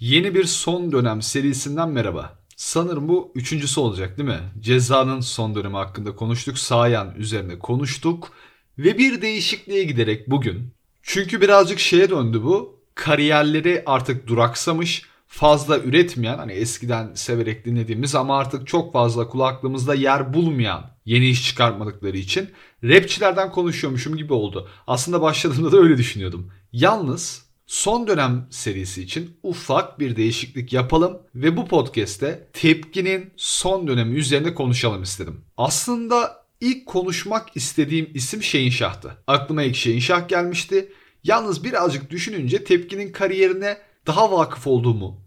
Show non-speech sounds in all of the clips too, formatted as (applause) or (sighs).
Yeni bir son dönem serisinden merhaba. Sanırım bu üçüncüsü olacak değil mi? Cezanın son dönemi hakkında konuştuk. Sayan üzerine konuştuk. Ve bir değişikliğe giderek bugün. Çünkü birazcık şeye döndü bu. Kariyerleri artık duraksamış. Fazla üretmeyen hani eskiden severek dinlediğimiz ama artık çok fazla kulaklığımızda yer bulmayan yeni iş çıkartmadıkları için rapçilerden konuşuyormuşum gibi oldu. Aslında başladığımda da öyle düşünüyordum. Yalnız son dönem serisi için ufak bir değişiklik yapalım ve bu podcast'te tepkinin son dönemi üzerine konuşalım istedim. Aslında ilk konuşmak istediğim isim Şehinşah'tı. Aklıma ilk Şehinşah gelmişti. Yalnız birazcık düşününce tepkinin kariyerine daha vakıf olduğumu,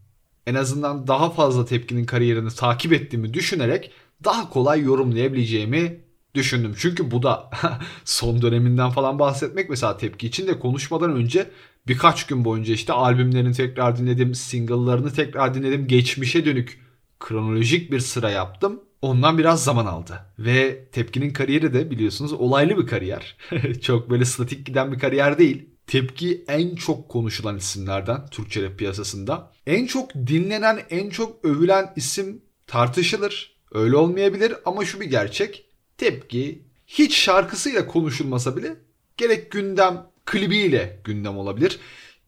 en azından daha fazla tepkinin kariyerini takip ettiğimi düşünerek daha kolay yorumlayabileceğimi düşündüm. Çünkü bu da (laughs) son döneminden falan bahsetmek mesela tepki için de konuşmadan önce birkaç gün boyunca işte albümlerini tekrar dinledim, single'larını tekrar dinledim, geçmişe dönük kronolojik bir sıra yaptım. Ondan biraz zaman aldı. Ve Tepki'nin kariyeri de biliyorsunuz olaylı bir kariyer. (laughs) çok böyle statik giden bir kariyer değil. Tepki en çok konuşulan isimlerden Türkçe rap piyasasında. En çok dinlenen, en çok övülen isim tartışılır. Öyle olmayabilir ama şu bir gerçek. Tepki hiç şarkısıyla konuşulmasa bile gerek gündem klibiyle gündem olabilir.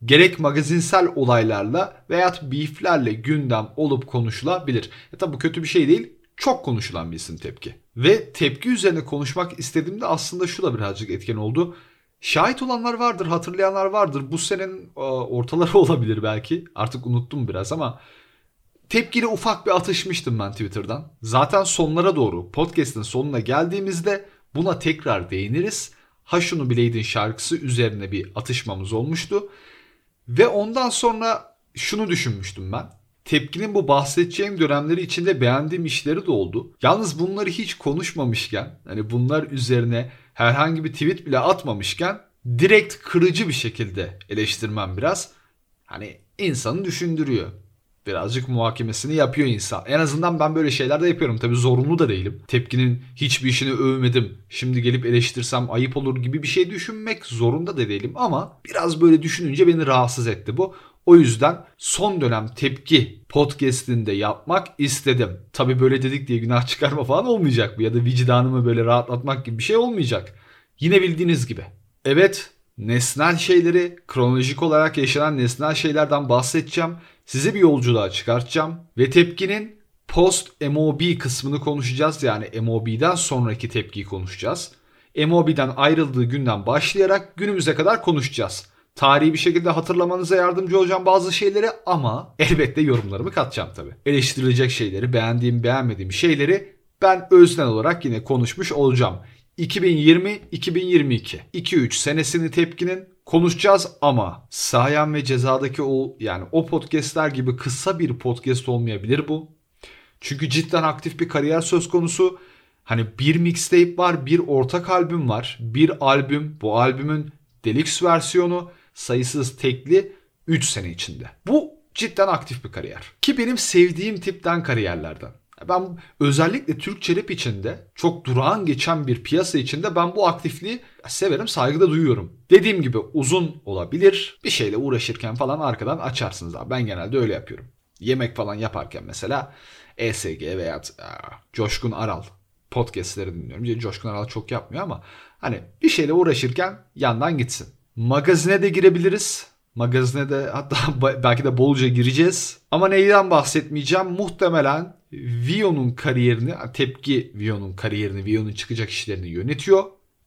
Gerek magazinsel olaylarla veya beeflerle gündem olup konuşulabilir. E tabi bu kötü bir şey değil. Çok konuşulan bir isim tepki. Ve tepki üzerine konuşmak istediğimde aslında şu da birazcık etken oldu. Şahit olanlar vardır, hatırlayanlar vardır. Bu senenin ortaları (laughs) olabilir belki. Artık unuttum biraz ama tepkili ufak bir atışmıştım ben Twitter'dan. Zaten sonlara doğru podcast'in sonuna geldiğimizde buna tekrar değiniriz. Ha şunu bileydin şarkısı üzerine bir atışmamız olmuştu. Ve ondan sonra şunu düşünmüştüm ben. Tepkinin bu bahsedeceğim dönemleri içinde beğendiğim işleri de oldu. Yalnız bunları hiç konuşmamışken, hani bunlar üzerine herhangi bir tweet bile atmamışken direkt kırıcı bir şekilde eleştirmem biraz. Hani insanı düşündürüyor. Birazcık muhakemesini yapıyor insan. En azından ben böyle şeyler de yapıyorum. Tabii zorunlu da değilim. Tepkinin hiçbir işini övmedim. Şimdi gelip eleştirsem ayıp olur gibi bir şey düşünmek zorunda da değilim. Ama biraz böyle düşününce beni rahatsız etti bu. O yüzden son dönem tepki podcast'inde yapmak istedim. Tabi böyle dedik diye günah (laughs) çıkarma falan olmayacak bu ya da vicdanımı böyle rahatlatmak gibi bir şey olmayacak. Yine bildiğiniz gibi. Evet nesnel şeyleri kronolojik olarak yaşanan nesnel şeylerden bahsedeceğim. Sizi bir yolculuğa çıkartacağım ve tepkinin post MOB kısmını konuşacağız. Yani MOB'den sonraki tepkiyi konuşacağız. MOB'den ayrıldığı günden başlayarak günümüze kadar konuşacağız. Tarihi bir şekilde hatırlamanıza yardımcı olacağım bazı şeyleri ama elbette yorumlarımı katacağım tabi. Eleştirilecek şeyleri, beğendiğim beğenmediğim şeyleri ben öznel olarak yine konuşmuş olacağım. 2020-2022 2-3 senesini tepkinin konuşacağız ama Sayan ve Ceza'daki o yani o podcastler gibi kısa bir podcast olmayabilir bu. Çünkü cidden aktif bir kariyer söz konusu. Hani bir mixtape var, bir ortak albüm var. Bir albüm, bu albümün deluxe versiyonu sayısız tekli 3 sene içinde. Bu cidden aktif bir kariyer. Ki benim sevdiğim tipten kariyerlerden. Ben özellikle Türkçe rap içinde çok durağan geçen bir piyasa içinde ben bu aktifliği severim, saygıda duyuyorum. Dediğim gibi uzun olabilir. Bir şeyle uğraşırken falan arkadan açarsınız abi. Ben genelde öyle yapıyorum. Yemek falan yaparken mesela ESG veya Coşkun Aral podcastleri dinliyorum. Coşkun Aral çok yapmıyor ama hani bir şeyle uğraşırken yandan gitsin. Magazine de girebiliriz. Magazine de hatta (laughs) belki de bolca gireceğiz. Ama neyden bahsetmeyeceğim? Muhtemelen Vio'nun kariyerini, tepki Vio'nun kariyerini, Vio'nun çıkacak işlerini yönetiyor.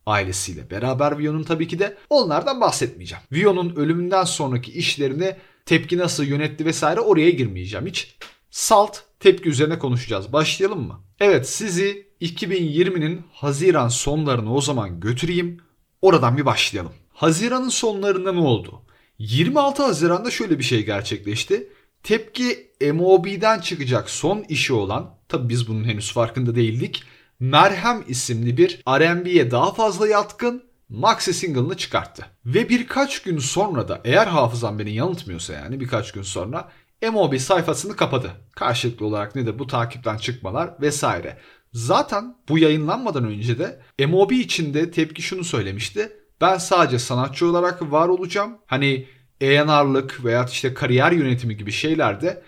Ailesiyle beraber Vio'nun tabii ki de. Onlardan bahsetmeyeceğim. Vio'nun ölümünden sonraki işlerini tepki nasıl yönetti vesaire oraya girmeyeceğim hiç. Salt tepki üzerine konuşacağız. Başlayalım mı? Evet sizi 2020'nin Haziran sonlarına o zaman götüreyim. Oradan bir başlayalım. Haziran'ın sonlarında ne oldu? 26 Haziran'da şöyle bir şey gerçekleşti. Tepki MOB'den çıkacak son işi olan, tabi biz bunun henüz farkında değildik. Merhem isimli bir R&B'ye daha fazla yatkın maxi single'ını çıkarttı. Ve birkaç gün sonra da eğer hafızam beni yanıltmıyorsa yani birkaç gün sonra MOB sayfasını kapadı. Karşılıklı olarak nedir bu takipten çıkmalar vesaire. Zaten bu yayınlanmadan önce de MOB içinde tepki şunu söylemişti. Ben sadece sanatçı olarak var olacağım. Hani A&R'lık veya işte kariyer yönetimi gibi şeylerde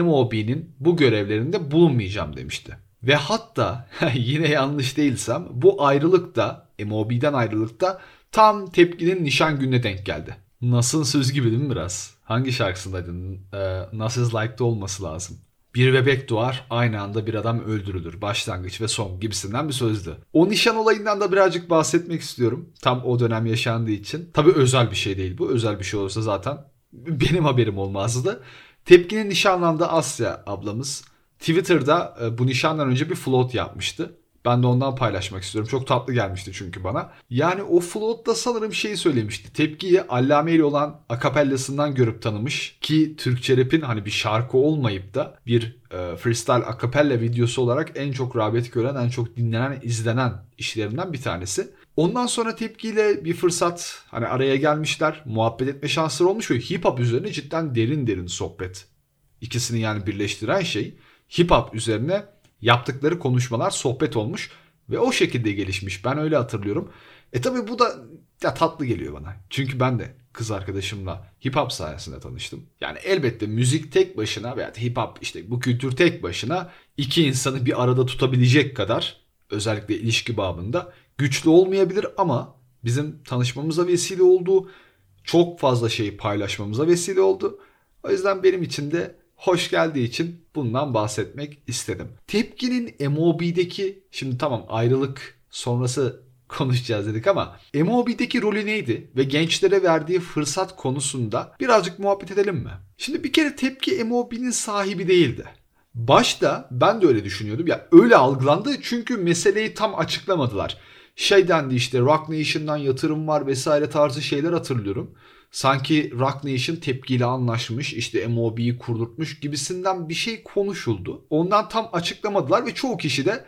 MOB'nin bu görevlerinde bulunmayacağım demişti. Ve hatta (laughs) yine yanlış değilsem bu ayrılık da MOB'den ayrılık da tam tepkinin nişan gününe denk geldi. Nasıl söz gibi değil mi biraz? Hangi şarkısındaydın? Ee, Nasıl Like'da olması lazım. Bir bebek doğar, aynı anda bir adam öldürülür. Başlangıç ve son gibisinden bir sözdü. O nişan olayından da birazcık bahsetmek istiyorum. Tam o dönem yaşandığı için. Tabii özel bir şey değil bu. Özel bir şey olursa zaten (laughs) benim haberim olmazdı. Tepkinin nişanlandığı Asya ablamız Twitter'da e, bu nişandan önce bir float yapmıştı. Ben de ondan paylaşmak istiyorum. Çok tatlı gelmişti çünkü bana. Yani o float'ta sanırım şeyi söylemişti. Tepkiyi Allame olan akapellasından görüp tanımış. Ki Türkçe rap'in hani bir şarkı olmayıp da bir e, freestyle akapella videosu olarak en çok rağbet gören, en çok dinlenen, izlenen işlerinden bir tanesi. Ondan sonra tepkiyle bir fırsat hani araya gelmişler. Muhabbet etme şansları olmuş ve hip hop üzerine cidden derin derin sohbet. İkisini yani birleştiren şey hip hop üzerine yaptıkları konuşmalar sohbet olmuş ve o şekilde gelişmiş. Ben öyle hatırlıyorum. E tabi bu da ya tatlı geliyor bana. Çünkü ben de kız arkadaşımla hip hop sayesinde tanıştım. Yani elbette müzik tek başına veya hip hop işte bu kültür tek başına iki insanı bir arada tutabilecek kadar özellikle ilişki babında güçlü olmayabilir ama bizim tanışmamıza vesile oldu. Çok fazla şeyi paylaşmamıza vesile oldu. O yüzden benim için de hoş geldiği için bundan bahsetmek istedim. Tepkinin MOB'deki şimdi tamam ayrılık sonrası (laughs) konuşacağız dedik ama MOB'deki rolü neydi ve gençlere verdiği fırsat konusunda birazcık muhabbet edelim mi? Şimdi bir kere tepki MOB'nin sahibi değildi. Başta ben de öyle düşünüyordum. Ya öyle algılandı çünkü meseleyi tam açıklamadılar. Şey dendi işte Rock Nation'dan yatırım var vesaire tarzı şeyler hatırlıyorum sanki Rock Nation tepkiyle anlaşmış işte MOB'yi kurdurtmuş gibisinden bir şey konuşuldu. Ondan tam açıklamadılar ve çoğu kişi de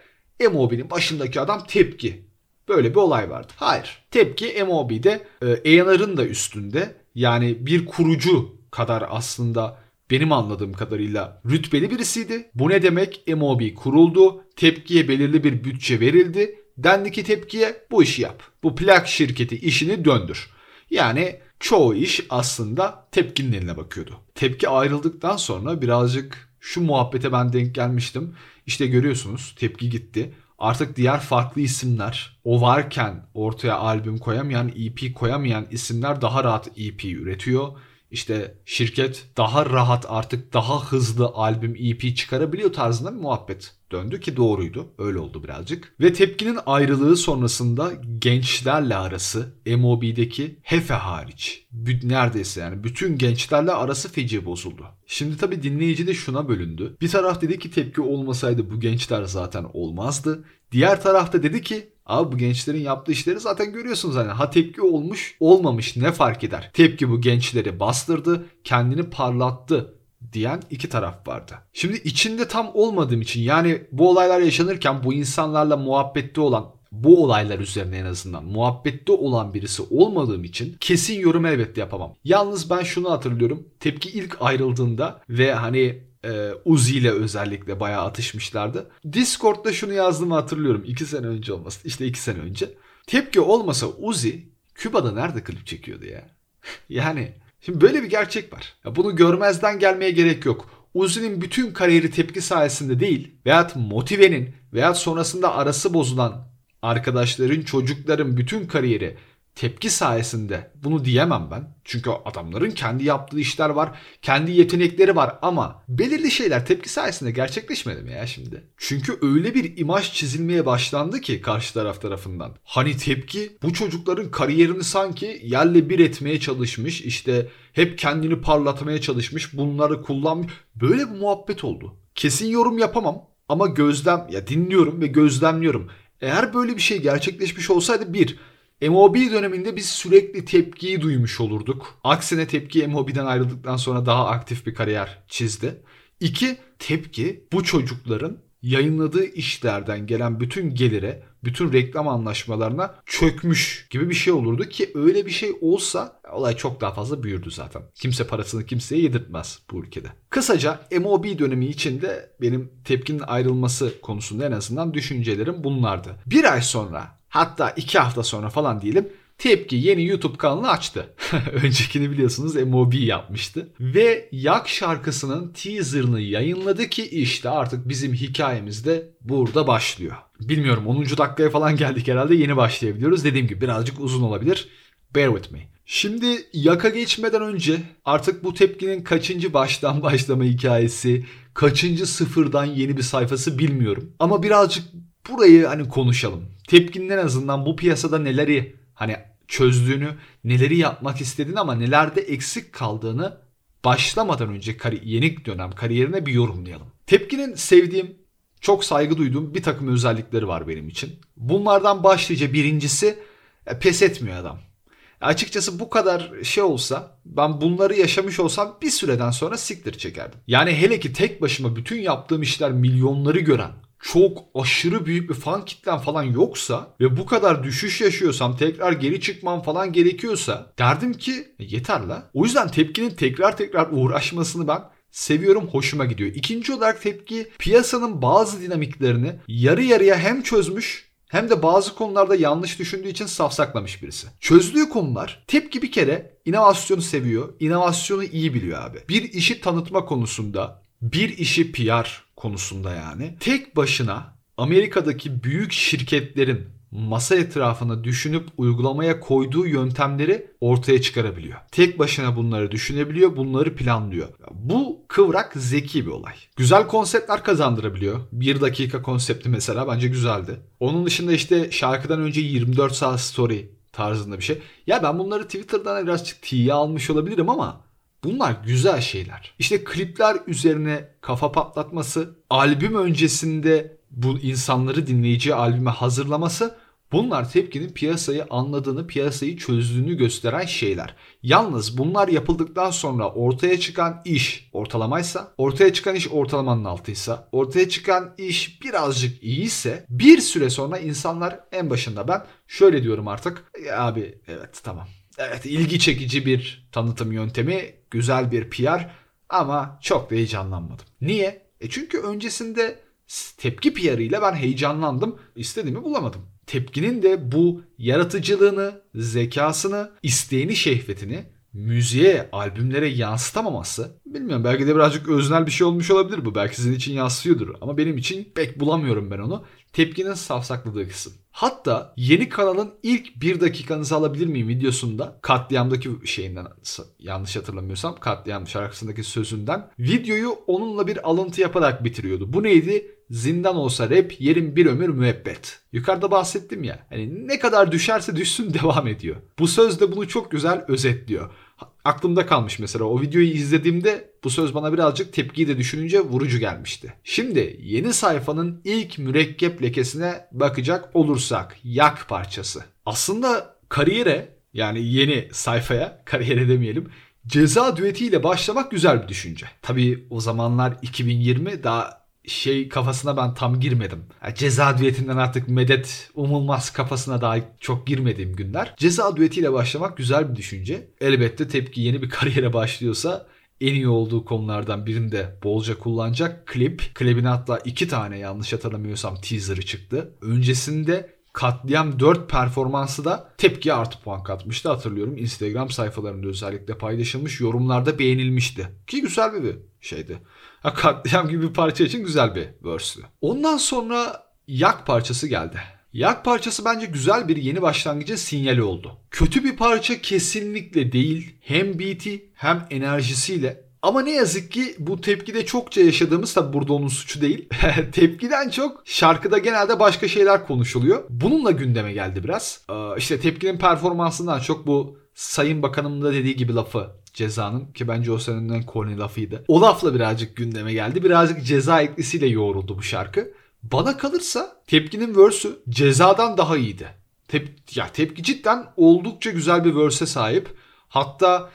MOB'nin başındaki adam tepki. Böyle bir olay vardı. Hayır. Tepki MOB'de e, A&R'ın da üstünde. Yani bir kurucu kadar aslında benim anladığım kadarıyla rütbeli birisiydi. Bu ne demek? MOB kuruldu. Tepkiye belirli bir bütçe verildi. Dendi ki tepkiye bu işi yap. Bu plak şirketi işini döndür. Yani çoğu iş aslında tepkinin eline bakıyordu. Tepki ayrıldıktan sonra birazcık şu muhabbete ben denk gelmiştim. İşte görüyorsunuz tepki gitti. Artık diğer farklı isimler o varken ortaya albüm koyamayan, EP koyamayan isimler daha rahat EP üretiyor işte şirket daha rahat artık daha hızlı albüm EP çıkarabiliyor tarzında bir muhabbet döndü ki doğruydu. Öyle oldu birazcık. Ve tepkinin ayrılığı sonrasında gençlerle arası MOB'deki Hefe hariç neredeyse yani bütün gençlerle arası feci bozuldu. Şimdi tabi dinleyici de şuna bölündü. Bir taraf dedi ki tepki olmasaydı bu gençler zaten olmazdı. Diğer tarafta dedi ki Abi bu gençlerin yaptığı işleri zaten görüyorsunuz hani ha tepki olmuş olmamış ne fark eder? Tepki bu gençleri bastırdı, kendini parlattı diyen iki taraf vardı. Şimdi içinde tam olmadığım için yani bu olaylar yaşanırken bu insanlarla muhabbette olan bu olaylar üzerine en azından muhabbette olan birisi olmadığım için kesin yorum elbette yapamam. Yalnız ben şunu hatırlıyorum. Tepki ilk ayrıldığında ve hani e, Uzi ile özellikle bayağı atışmışlardı. Discord'da şunu yazdığımı hatırlıyorum. 2 sene önce olması. İşte 2 sene önce. Tepki olmasa Uzi Küba'da nerede klip çekiyordu ya? (laughs) yani şimdi böyle bir gerçek var. Ya bunu görmezden gelmeye gerek yok. Uzi'nin bütün kariyeri tepki sayesinde değil veyahut Motive'nin veyahut sonrasında arası bozulan arkadaşların, çocukların bütün kariyeri tepki sayesinde bunu diyemem ben. Çünkü adamların kendi yaptığı işler var, kendi yetenekleri var ama belirli şeyler tepki sayesinde gerçekleşmedi mi ya şimdi? Çünkü öyle bir imaj çizilmeye başlandı ki karşı taraf tarafından. Hani tepki bu çocukların kariyerini sanki yerle bir etmeye çalışmış, işte hep kendini parlatmaya çalışmış, bunları kullanmış. Böyle bir muhabbet oldu. Kesin yorum yapamam ama gözlem ya dinliyorum ve gözlemliyorum. Eğer böyle bir şey gerçekleşmiş olsaydı bir MOB döneminde biz sürekli tepkiyi duymuş olurduk. Aksine tepki MOB'den ayrıldıktan sonra daha aktif bir kariyer çizdi. İki, tepki bu çocukların yayınladığı işlerden gelen bütün gelire, bütün reklam anlaşmalarına çökmüş gibi bir şey olurdu ki öyle bir şey olsa olay çok daha fazla büyürdü zaten. Kimse parasını kimseye yedirtmez bu ülkede. Kısaca MOB dönemi içinde benim tepkinin ayrılması konusunda en azından düşüncelerim bunlardı. Bir ay sonra hatta iki hafta sonra falan diyelim Tepki yeni YouTube kanalı açtı. (laughs) Öncekini biliyorsunuz MOB yapmıştı. Ve Yak şarkısının teaserını yayınladı ki işte artık bizim hikayemiz de burada başlıyor. Bilmiyorum 10. dakikaya falan geldik herhalde yeni başlayabiliyoruz. Dediğim gibi birazcık uzun olabilir. Bear with me. Şimdi yaka geçmeden önce artık bu tepkinin kaçıncı baştan (laughs) başlama hikayesi, kaçıncı sıfırdan yeni bir sayfası bilmiyorum. Ama birazcık burayı hani konuşalım. Tepkinin azından bu piyasada neleri hani çözdüğünü, neleri yapmak istediğini ama nelerde eksik kaldığını başlamadan önce kari- yeni dönem kariyerine bir yorumlayalım. Tepkinin sevdiğim, çok saygı duyduğum bir takım özellikleri var benim için. Bunlardan başlıca birincisi e, pes etmiyor adam. Açıkçası bu kadar şey olsa ben bunları yaşamış olsam bir süreden sonra siktir çekerdim. Yani hele ki tek başıma bütün yaptığım işler milyonları gören çok aşırı büyük bir fan kitlen falan yoksa ve bu kadar düşüş yaşıyorsam tekrar geri çıkmam falan gerekiyorsa derdim ki e, yeter la. O yüzden tepkinin tekrar tekrar uğraşmasını ben seviyorum hoşuma gidiyor. İkinci olarak tepki piyasanın bazı dinamiklerini yarı yarıya hem çözmüş hem de bazı konularda yanlış düşündüğü için safsaklamış birisi. Çözdüğü konular tepki bir kere inovasyonu seviyor. inovasyonu iyi biliyor abi. Bir işi tanıtma konusunda, bir işi PR konusunda yani tek başına Amerika'daki büyük şirketlerin masa etrafına düşünüp uygulamaya koyduğu yöntemleri ortaya çıkarabiliyor. Tek başına bunları düşünebiliyor, bunları planlıyor. Bu kıvrak zeki bir olay. Güzel konseptler kazandırabiliyor. Bir dakika konsepti mesela bence güzeldi. Onun dışında işte şarkıdan önce 24 saat story tarzında bir şey. Ya ben bunları Twitter'dan birazcık tiye almış olabilirim ama Bunlar güzel şeyler. İşte klipler üzerine kafa patlatması, albüm öncesinde bu insanları dinleyici albüme hazırlaması bunlar tepkinin piyasayı anladığını, piyasayı çözdüğünü gösteren şeyler. Yalnız bunlar yapıldıktan sonra ortaya çıkan iş ortalamaysa, ortaya çıkan iş ortalamanın altıysa, ortaya çıkan iş birazcık iyiyse bir süre sonra insanlar en başında ben şöyle diyorum artık. Abi evet tamam Evet ilgi çekici bir tanıtım yöntemi, güzel bir PR ama çok da heyecanlanmadım. Niye? E çünkü öncesinde tepki PR'ıyla ben heyecanlandım, istediğimi bulamadım. Tepkinin de bu yaratıcılığını, zekasını, isteğini, şehvetini müziğe, albümlere yansıtamaması bilmiyorum belki de birazcık öznel bir şey olmuş olabilir bu. Belki sizin için yansıyordur ama benim için pek bulamıyorum ben onu. Tepkinin safsakladığı kısım. Hatta yeni kanalın ilk bir dakikanızı alabilir miyim videosunda katliamdaki şeyinden yanlış hatırlamıyorsam katliam şarkısındaki sözünden videoyu onunla bir alıntı yaparak bitiriyordu. Bu neydi? Zindan olsa rap, yerin bir ömür müebbet. Yukarıda bahsettim ya. Hani ne kadar düşerse düşsün (laughs) devam ediyor. Bu söz de bunu çok güzel özetliyor. Aklımda kalmış mesela o videoyu izlediğimde bu söz bana birazcık tepkiyi de düşününce vurucu gelmişti. Şimdi yeni sayfanın ilk mürekkep lekesine bakacak olursak yak parçası. Aslında kariyere yani yeni sayfaya kariyere demeyelim ceza düetiyle başlamak güzel bir düşünce. Tabii o zamanlar 2020 daha şey kafasına ben tam girmedim. Yani ceza düetinden artık medet umulmaz kafasına daha çok girmediğim günler. Ceza düetiyle başlamak güzel bir düşünce. Elbette tepki yeni bir (laughs) kariyere başlıyorsa en iyi olduğu konulardan birinde bolca kullanacak klip. Klibin hatta iki tane yanlış hatırlamıyorsam teaser'ı çıktı. Öncesinde Katliam 4 performansı da tepki artı puan katmıştı hatırlıyorum. Instagram sayfalarında özellikle paylaşılmış yorumlarda beğenilmişti. Ki güzel bir şeydi. Ha, katliam gibi bir parça için güzel bir verse'lü. Ondan sonra Yak parçası geldi. Yak parçası bence güzel bir yeni başlangıcın sinyali oldu. Kötü bir parça kesinlikle değil. Hem beat'i hem enerjisiyle ama ne yazık ki bu tepkide çokça yaşadığımız tabi burada onun suçu değil. (laughs) Tepkiden çok şarkıda genelde başka şeyler konuşuluyor. Bununla gündeme geldi biraz. Ee, işte tepkinin performansından çok bu Sayın Bakanım da dediği gibi lafı cezanın ki bence o senenin en corny lafıydı. O lafla birazcık gündeme geldi. Birazcık ceza eklisiyle yoğruldu bu şarkı. Bana kalırsa tepkinin verse'ü cezadan daha iyiydi. Tep ya tepki cidden oldukça güzel bir verse'e sahip. Hatta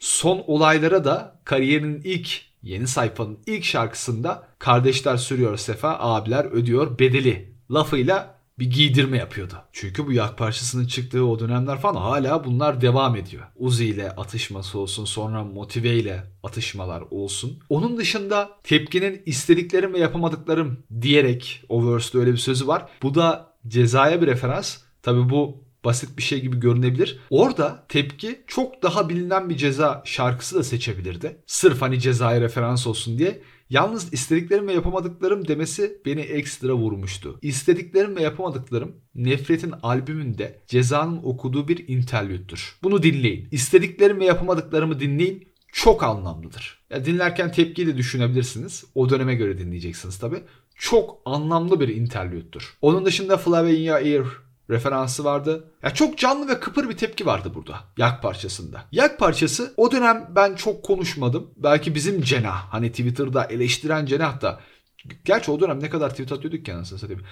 son olaylara da kariyerinin ilk yeni sayfanın ilk şarkısında kardeşler sürüyor sefa abiler ödüyor bedeli lafıyla bir giydirme yapıyordu. Çünkü bu yak parçasının çıktığı o dönemler falan hala bunlar devam ediyor. Uzi ile atışması olsun sonra motive ile atışmalar olsun. Onun dışında tepkinin istediklerim ve yapamadıklarım diyerek o verse'de öyle bir sözü var. Bu da cezaya bir referans. Tabi bu basit bir şey gibi görünebilir. Orada tepki çok daha bilinen bir ceza şarkısı da seçebilirdi. Sırf hani cezaya referans olsun diye. Yalnız istediklerim ve yapamadıklarım demesi beni ekstra vurmuştu. İstediklerim ve yapamadıklarım Nefret'in albümünde Ceza'nın okuduğu bir interlüttür. Bunu dinleyin. İstediklerim ve yapamadıklarımı dinleyin. Çok anlamlıdır. Ya dinlerken tepkiyi de düşünebilirsiniz. O döneme göre dinleyeceksiniz tabi. Çok anlamlı bir interlüttür. Onun dışında Your Ear referansı vardı. Ya çok canlı ve kıpır bir tepki vardı burada Yak parçasında. Yak parçası o dönem ben çok konuşmadım. Belki bizim cenah hani Twitter'da eleştiren cenah da Gerçi o dönem ne kadar tweet atıyorduk ki anasını satayım.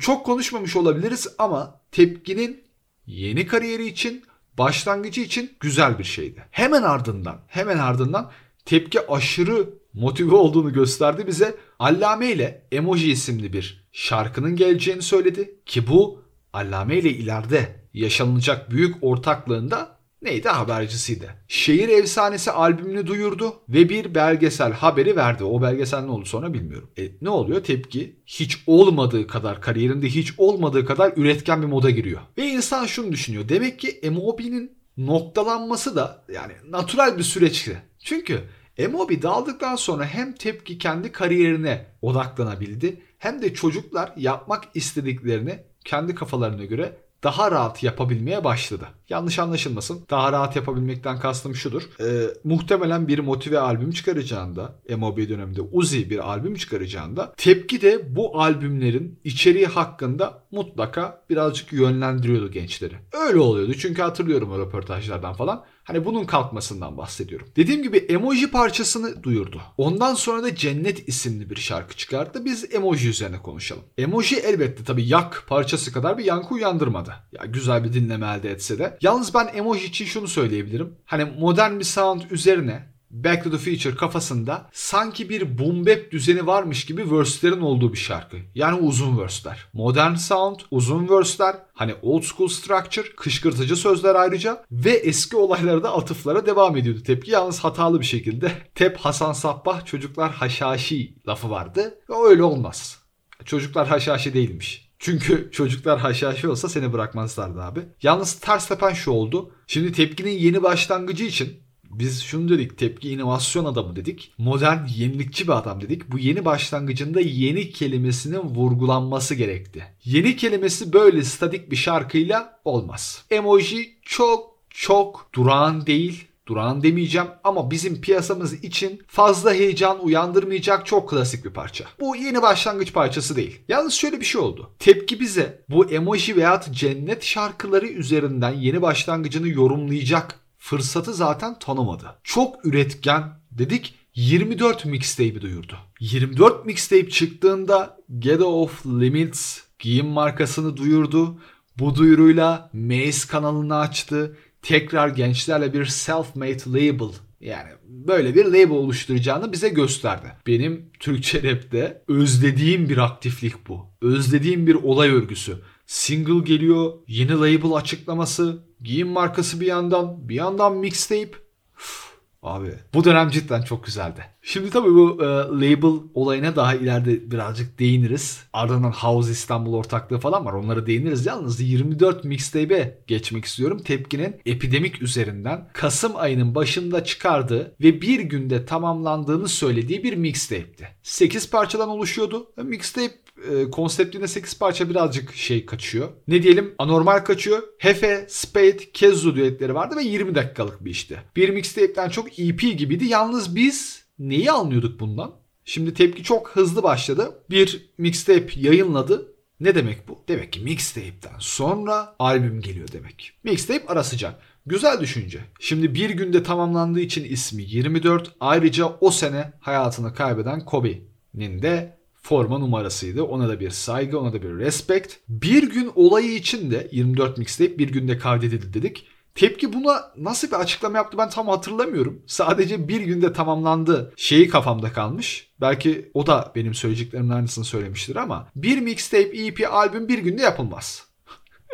Çok konuşmamış olabiliriz ama tepkinin yeni kariyeri için başlangıcı için güzel bir şeydi. Hemen ardından hemen ardından tepki aşırı motive olduğunu gösterdi bize. Allame ile Emoji isimli bir şarkının geleceğini söyledi ki bu Allame ile ileride yaşanacak büyük ortaklığında neydi habercisiydi. Şehir Efsanesi albümünü duyurdu ve bir belgesel haberi verdi. O belgesel ne oldu sonra bilmiyorum. E, ne oluyor? Tepki hiç olmadığı kadar kariyerinde hiç olmadığı kadar üretken bir moda giriyor. Ve insan şunu düşünüyor. Demek ki MOB'nin noktalanması da yani natural bir süreçti. Çünkü Emobi dağıldıktan sonra hem tepki kendi kariyerine odaklanabildi hem de çocuklar yapmak istediklerini kendi kafalarına göre daha rahat yapabilmeye başladı. Yanlış anlaşılmasın. Daha rahat yapabilmekten kastım şudur. Ee, muhtemelen bir motive albüm çıkaracağında, MOB döneminde Uzi bir albüm çıkaracağında tepki de bu albümlerin içeriği hakkında mutlaka birazcık yönlendiriyordu gençleri. Öyle oluyordu çünkü hatırlıyorum o röportajlardan falan. Hani bunun kalkmasından bahsediyorum. Dediğim gibi emoji parçasını duyurdu. Ondan sonra da Cennet isimli bir şarkı çıkarttı. Biz emoji üzerine konuşalım. Emoji elbette tabii yak parçası kadar bir yankı uyandırmadı. Ya güzel bir dinleme elde etse de. Yalnız ben emoji için şunu söyleyebilirim. Hani modern bir sound üzerine Back to the Future kafasında sanki bir boom bap düzeni varmış gibi verse'lerin olduğu bir şarkı. Yani uzun verse'ler. Modern sound, uzun verse'ler, hani old school structure, kışkırtıcı sözler ayrıca ve eski olaylara da atıflara devam ediyordu tepki. Yalnız hatalı bir şekilde Tep Hasan Sabbah çocuklar haşhaşi lafı vardı ve öyle olmaz. Çocuklar haşhaşi değilmiş. Çünkü çocuklar haşhaşi olsa seni bırakmazlardı abi. Yalnız ters tepen şu oldu. Şimdi tepkinin yeni başlangıcı için biz şunu dedik tepki inovasyon adamı dedik. Modern yenilikçi bir adam dedik. Bu yeni başlangıcında yeni kelimesinin vurgulanması gerekti. Yeni kelimesi böyle statik bir şarkıyla olmaz. Emoji çok çok durağan değil durağan demeyeceğim ama bizim piyasamız için fazla heyecan uyandırmayacak çok klasik bir parça. Bu yeni başlangıç parçası değil. Yalnız şöyle bir şey oldu. Tepki bize bu emoji veya cennet şarkıları üzerinden yeni başlangıcını yorumlayacak fırsatı zaten tanımadı. Çok üretken dedik 24 mixtape'i duyurdu. 24 mixtape çıktığında Get Off Limits giyim markasını duyurdu. Bu duyuruyla Maze kanalını açtı. Tekrar gençlerle bir self-made label yani böyle bir label oluşturacağını bize gösterdi. Benim Türkçe rapte özlediğim bir aktiflik bu. Özlediğim bir olay örgüsü. Single geliyor, yeni label açıklaması, giyim markası bir yandan, bir yandan mixtape. Abi bu dönem cidden çok güzeldi. Şimdi tabii bu e, label olayına daha ileride birazcık değiniriz. Ardından House İstanbul ortaklığı falan var. Onlara değiniriz. Yalnız 24 mixtape'e geçmek istiyorum. Tepkinin epidemik üzerinden Kasım ayının başında çıkardığı ve bir günde tamamlandığını söylediği bir mixtape'ti. 8 parçadan oluşuyordu. Mixtape e, konseptinde 8 parça birazcık şey kaçıyor. Ne diyelim anormal kaçıyor. Hefe, Spade, Kezzu düetleri vardı ve 20 dakikalık bir işti. Bir mixtape'den çok EP gibiydi. Yalnız biz neyi anlıyorduk bundan? Şimdi tepki çok hızlı başladı. Bir mixtape yayınladı. Ne demek bu? Demek ki mixtape'den sonra albüm geliyor demek. Mixtape ara sıcak. Güzel düşünce. Şimdi bir günde tamamlandığı için ismi 24. Ayrıca o sene hayatını kaybeden Kobe'nin de forma numarasıydı. Ona da bir saygı, ona da bir respect. Bir gün olayı için de 24 mixtape bir günde kaydedildi dedik. Tepki buna nasıl bir açıklama yaptı ben tam hatırlamıyorum. Sadece bir günde tamamlandı şeyi kafamda kalmış. Belki o da benim söyleyeceklerimin aynısını söylemiştir ama bir mixtape, EP, albüm bir günde yapılmaz.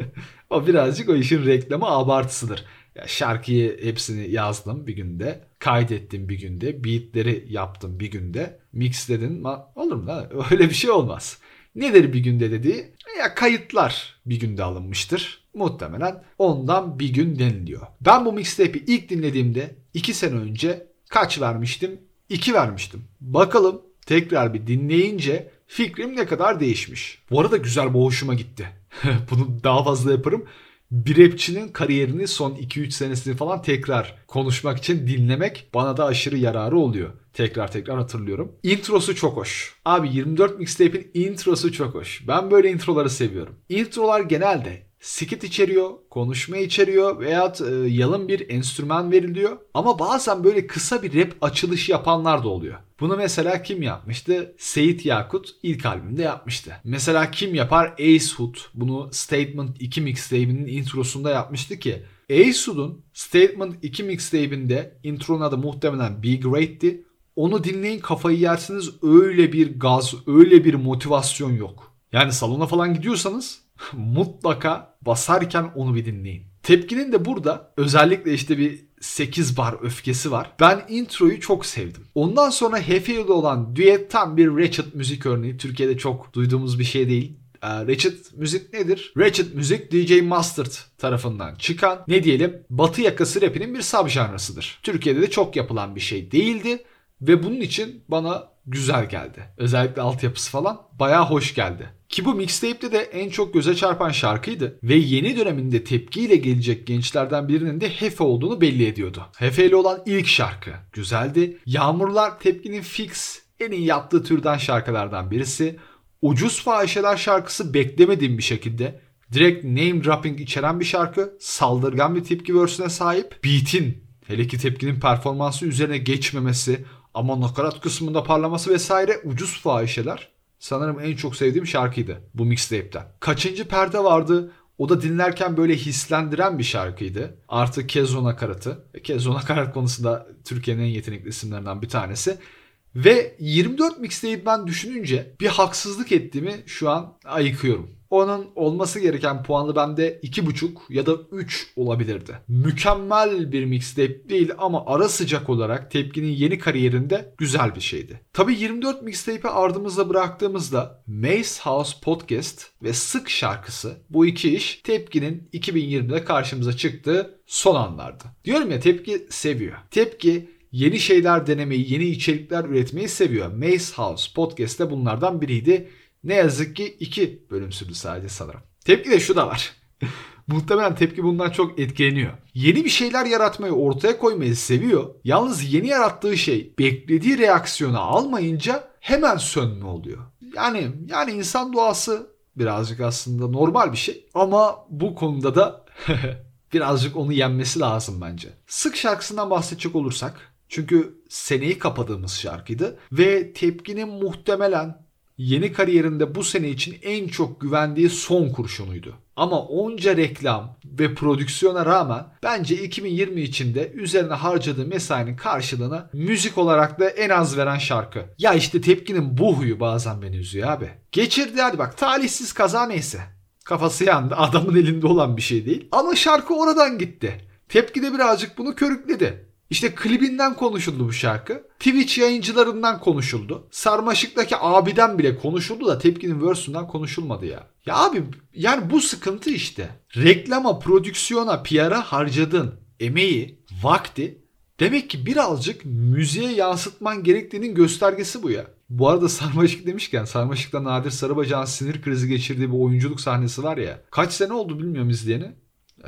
(laughs) o birazcık o işin reklamı abartısıdır. Ya şarkıyı hepsini yazdım bir günde. Kaydettim bir günde. Beatleri yaptım bir günde. Mixledim. Olur mu lan? Öyle bir şey olmaz. Nedir bir günde dediği? Ya kayıtlar bir günde alınmıştır. Muhtemelen ondan bir gün deniliyor. Ben bu mixtape'i ilk dinlediğimde 2 sene önce kaç vermiştim? 2 vermiştim. Bakalım tekrar bir dinleyince fikrim ne kadar değişmiş. Bu arada güzel bu hoşuma gitti. (laughs) Bunu daha fazla yaparım bir rapçinin kariyerini son 2-3 senesini falan tekrar konuşmak için dinlemek bana da aşırı yararı oluyor. Tekrar tekrar hatırlıyorum. Introsu çok hoş. Abi 24 mixtape'in introsu çok hoş. Ben böyle introları seviyorum. Introlar genelde skit içeriyor, konuşma içeriyor veya e, yalın bir enstrüman veriliyor. Ama bazen böyle kısa bir rap açılışı yapanlar da oluyor. Bunu mesela kim yapmıştı? Seyit Yakut ilk albümde yapmıştı. Mesela kim yapar? Ace Hood. Bunu Statement 2 mixtape'inin introsunda yapmıştı ki Ace Hood'un Statement 2 mixtape'inde intronun adı muhtemelen Be Great'ti. Onu dinleyin kafayı yersiniz öyle bir gaz, öyle bir motivasyon yok. Yani salona falan gidiyorsanız (laughs) mutlaka basarken onu bir dinleyin. Tepkinin de burada özellikle işte bir 8 bar öfkesi var. Ben introyu çok sevdim. Ondan sonra Hefe'yle olan düet tam bir Ratchet müzik örneği. Türkiye'de çok duyduğumuz bir şey değil. Ee, Ratchet müzik nedir? Ratchet müzik DJ Mustard tarafından çıkan ne diyelim batı yakası rapinin bir subjanrasıdır. Türkiye'de de çok yapılan bir şey değildi ve bunun için bana güzel geldi. Özellikle altyapısı falan bayağı hoş geldi. Ki bu mixtape'de de en çok göze çarpan şarkıydı ve yeni döneminde tepkiyle gelecek gençlerden birinin de Hefe olduğunu belli ediyordu. Hefe ile olan ilk şarkı güzeldi. Yağmurlar tepkinin fix en iyi yaptığı türden şarkılardan birisi. Ucuz fahişeler şarkısı beklemediğim bir şekilde direkt name dropping içeren bir şarkı. Saldırgan bir tepki versüne sahip. Beat'in hele ki tepkinin performansı üzerine geçmemesi ama nakarat kısmında parlaması vesaire ucuz fahişeler sanırım en çok sevdiğim şarkıydı bu mixtape'ten. Kaçıncı perde vardı? O da dinlerken böyle hislendiren bir şarkıydı. Artı Kezo nakaratı. Kezo nakarat konusunda Türkiye'nin en yetenekli isimlerinden bir tanesi. Ve 24 mixtape ben düşününce bir haksızlık ettiğimi şu an ayıkıyorum. Onun olması gereken puanı bende 2.5 ya da 3 olabilirdi. Mükemmel bir mixtape değil ama ara sıcak olarak Tepki'nin yeni kariyerinde güzel bir şeydi. Tabi 24 mixtape'i ardımızda bıraktığımızda Mace House Podcast ve Sık şarkısı bu iki iş Tepki'nin 2020'de karşımıza çıktığı son anlardı. Diyorum ya Tepki seviyor. Tepki yeni şeyler denemeyi, yeni içerikler üretmeyi seviyor. Mace House Podcast de bunlardan biriydi. Ne yazık ki iki bölüm sürdü sadece sanırım. Tepki de şu da var. (laughs) Muhtemelen tepki bundan çok etkileniyor. Yeni bir şeyler yaratmayı ortaya koymayı seviyor. Yalnız yeni yarattığı şey beklediği reaksiyonu almayınca hemen sönme oluyor. Yani yani insan doğası birazcık aslında normal bir şey ama bu konuda da (laughs) birazcık onu yenmesi lazım bence. Sık şarkısından bahsedecek olursak çünkü seneyi kapadığımız şarkıydı ve tepkinin muhtemelen yeni kariyerinde bu sene için en çok güvendiği son kurşunuydu. Ama onca reklam ve prodüksiyona rağmen bence 2020 içinde üzerine harcadığı mesainin karşılığını müzik olarak da en az veren şarkı. Ya işte tepkinin bu huyu bazen beni üzüyor abi. Geçirdi hadi bak talihsiz kaza neyse. Kafası yandı adamın elinde olan bir şey değil. Ama şarkı oradan gitti. Tepki de birazcık bunu körükledi. İşte klibinden konuşuldu bu şarkı. Twitch yayıncılarından konuşuldu. Sarmaşık'taki abiden bile konuşuldu da tepkinin verse'ünden konuşulmadı ya. Ya abi yani bu sıkıntı işte. Reklama, prodüksiyona, PR'a harcadığın emeği, vakti demek ki birazcık müziğe yansıtman gerektiğinin göstergesi bu ya. Bu arada Sarmaşık demişken Sarmaşık'ta Nadir Sarıbacak'ın sinir krizi geçirdiği bir oyunculuk sahnesi var ya. Kaç sene oldu bilmiyorum izleyeni.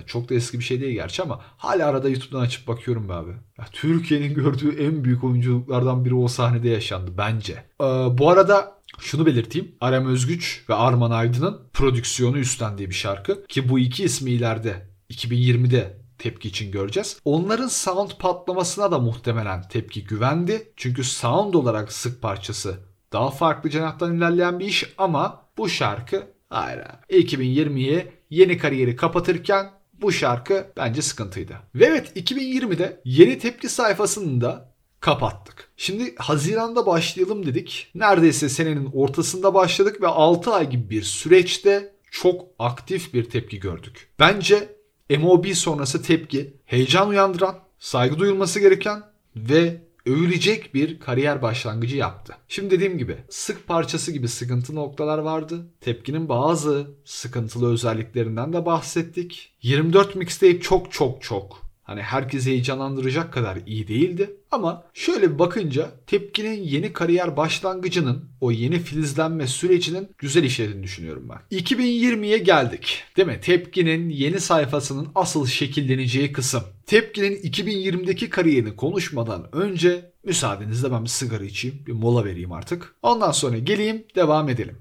Çok da eski bir şey değil gerçi ama hala arada YouTube'dan açıp bakıyorum be abi. Ya, Türkiye'nin gördüğü en büyük oyunculuklardan biri o sahnede yaşandı bence. Ee, bu arada şunu belirteyim. Arem Özgüç ve Arman Aydın'ın prodüksiyonu üstlendiği bir şarkı. Ki bu iki ismi ileride 2020'de tepki için göreceğiz. Onların sound patlamasına da muhtemelen tepki güvendi. Çünkü sound olarak sık parçası daha farklı cenahtan ilerleyen bir iş ama bu şarkı hayır 2020'yi yeni kariyeri kapatırken bu şarkı bence sıkıntıydı. Ve evet 2020'de yeni tepki sayfasını da kapattık. Şimdi Haziran'da başlayalım dedik. Neredeyse senenin ortasında başladık ve 6 ay gibi bir süreçte çok aktif bir tepki gördük. Bence MOB sonrası tepki heyecan uyandıran, saygı duyulması gereken ve övülecek bir kariyer başlangıcı yaptı. Şimdi dediğim gibi sık parçası gibi sıkıntı noktalar vardı. Tepkinin bazı sıkıntılı özelliklerinden de bahsettik. 24 mixtape çok çok çok Hani herkesi heyecanlandıracak kadar iyi değildi. Ama şöyle bir bakınca Tepki'nin yeni kariyer başlangıcının o yeni filizlenme sürecinin güzel işlediğini düşünüyorum ben. 2020'ye geldik. Değil mi? Tepki'nin yeni sayfasının asıl şekilleneceği kısım. Tepki'nin 2020'deki kariyerini konuşmadan önce müsaadenizle ben bir sigara içeyim, bir mola vereyim artık. Ondan sonra geleyim, devam edelim.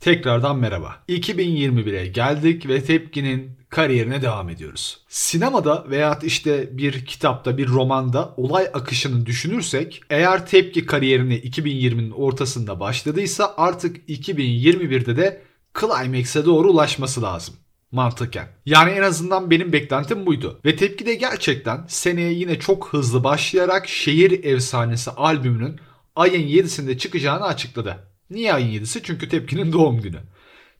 Tekrardan merhaba. 2021'e geldik ve Tepki'nin kariyerine devam ediyoruz. Sinemada veya işte bir kitapta, bir romanda olay akışını düşünürsek eğer Tepki kariyerini 2020'nin ortasında başladıysa artık 2021'de de Climax'e doğru ulaşması lazım mantıken. Yani en azından benim beklentim buydu. Ve Tepki de gerçekten seneye yine çok hızlı başlayarak Şehir Efsanesi albümünün ayın 7'sinde çıkacağını açıkladı. Niye ayın 7'si? Çünkü Tepki'nin doğum günü.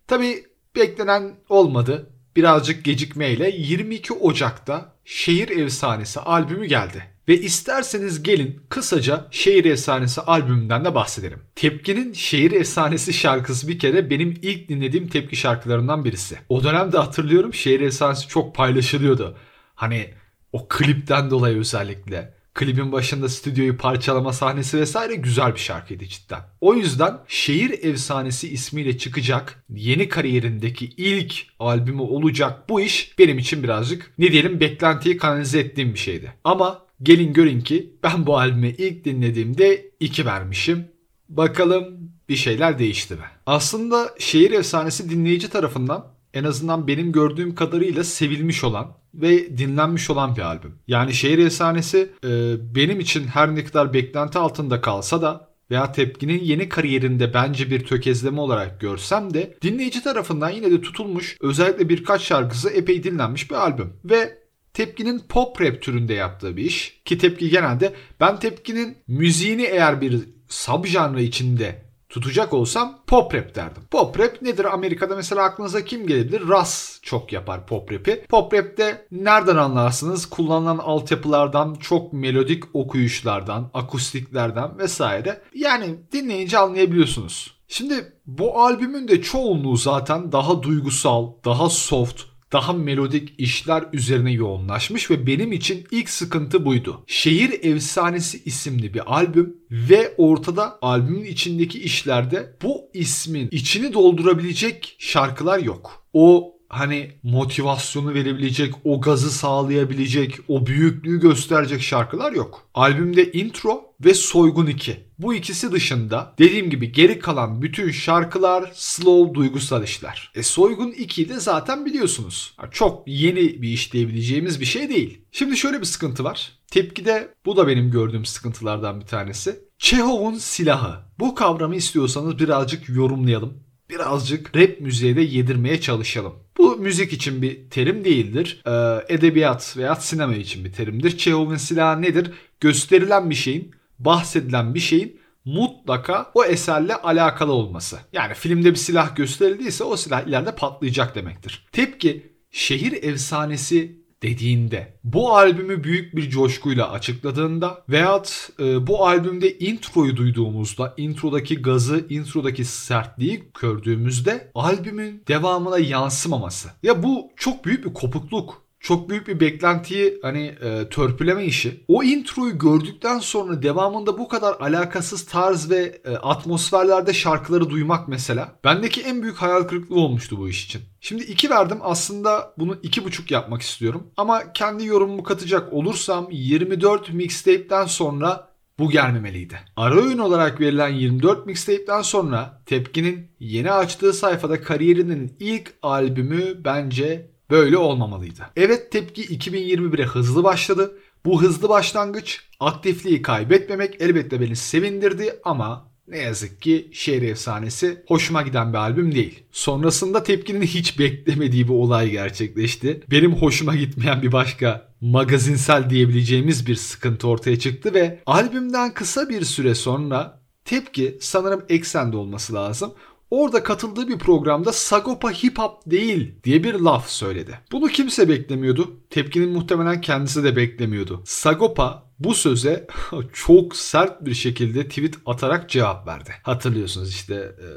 Tabi beklenen olmadı. Birazcık gecikmeyle 22 Ocak'ta Şehir Efsanesi albümü geldi. Ve isterseniz gelin kısaca Şehir Efsanesi albümünden de bahsedelim. Tepki'nin Şehir Efsanesi şarkısı bir kere benim ilk dinlediğim Tepki şarkılarından birisi. O dönemde hatırlıyorum Şehir Efsanesi çok paylaşılıyordu. Hani o klipten dolayı özellikle klibin başında stüdyoyu parçalama sahnesi vesaire güzel bir şarkıydı cidden. O yüzden Şehir Efsanesi ismiyle çıkacak yeni kariyerindeki ilk albümü olacak bu iş benim için birazcık ne diyelim beklentiyi kanalize ettiğim bir şeydi. Ama gelin görün ki ben bu albümü ilk dinlediğimde 2 vermişim. Bakalım bir şeyler değişti mi? Aslında Şehir Efsanesi dinleyici tarafından en azından benim gördüğüm kadarıyla sevilmiş olan ve dinlenmiş olan bir albüm. Yani Şehir Efsanesi e, benim için her ne kadar beklenti altında kalsa da veya Tepki'nin yeni kariyerinde bence bir tökezleme olarak görsem de dinleyici tarafından yine de tutulmuş özellikle birkaç şarkısı epey dinlenmiş bir albüm. Ve Tepki'nin pop rap türünde yaptığı bir iş. Ki Tepki genelde ben Tepki'nin müziğini eğer bir sub janrı içinde tutacak olsam pop rap derdim. Pop rap nedir? Amerika'da mesela aklınıza kim gelebilir? Ras çok yapar pop rap'i. Pop rap'te nereden anlarsınız? Kullanılan altyapılardan, çok melodik okuyuşlardan, akustiklerden vesaire. Yani dinleyince anlayabiliyorsunuz. Şimdi bu albümün de çoğunluğu zaten daha duygusal, daha soft, daha melodik işler üzerine yoğunlaşmış ve benim için ilk sıkıntı buydu. Şehir Efsanesi isimli bir albüm ve ortada albümün içindeki işlerde bu ismin içini doldurabilecek şarkılar yok. O hani motivasyonu verebilecek, o gazı sağlayabilecek, o büyüklüğü gösterecek şarkılar yok. Albümde intro ve Soygun 2. Bu ikisi dışında dediğim gibi geri kalan bütün şarkılar slow duygusal işler. E Soygun 2'yi de zaten biliyorsunuz. Çok yeni bir iş diyebileceğimiz bir şey değil. Şimdi şöyle bir sıkıntı var. Tepkide bu da benim gördüğüm sıkıntılardan bir tanesi. Çehov'un silahı. Bu kavramı istiyorsanız birazcık yorumlayalım. Birazcık rap müziğe de yedirmeye çalışalım. Bu müzik için bir terim değildir. Ee, edebiyat veya sinema için bir terimdir. Çehov'un silahı nedir? Gösterilen bir şeyin bahsedilen bir şeyin mutlaka o eserle alakalı olması. Yani filmde bir silah gösterildiyse o silah ileride patlayacak demektir. Tepki şehir efsanesi dediğinde, bu albümü büyük bir coşkuyla açıkladığında veyahut e, bu albümde introyu duyduğumuzda, introdaki gazı, introdaki sertliği gördüğümüzde albümün devamına yansımaması. Ya bu çok büyük bir kopukluk çok büyük bir beklentiyi hani e, törpüleme işi. O introyu gördükten sonra devamında bu kadar alakasız tarz ve e, atmosferlerde şarkıları duymak mesela bendeki en büyük hayal kırıklığı olmuştu bu iş için. Şimdi iki verdim aslında bunu iki buçuk yapmak istiyorum. Ama kendi yorumumu katacak olursam 24 mixtape'den sonra bu gelmemeliydi. Ara öğün olarak verilen 24 mixtape'den sonra Tepki'nin yeni açtığı sayfada kariyerinin ilk albümü bence böyle olmamalıydı. Evet tepki 2021'e hızlı başladı. Bu hızlı başlangıç aktifliği kaybetmemek elbette beni sevindirdi ama ne yazık ki Şehir Efsanesi hoşuma giden bir albüm değil. Sonrasında tepkinin hiç beklemediği bir olay gerçekleşti. Benim hoşuma gitmeyen bir başka magazinsel diyebileceğimiz bir sıkıntı ortaya çıktı ve albümden kısa bir süre sonra tepki sanırım eksende olması lazım. Orada katıldığı bir programda Sagopa hip hop değil diye bir laf söyledi. Bunu kimse beklemiyordu. Tepkinin muhtemelen kendisi de beklemiyordu. Sagopa bu söze (laughs) çok sert bir şekilde tweet atarak cevap verdi. Hatırlıyorsunuz işte e,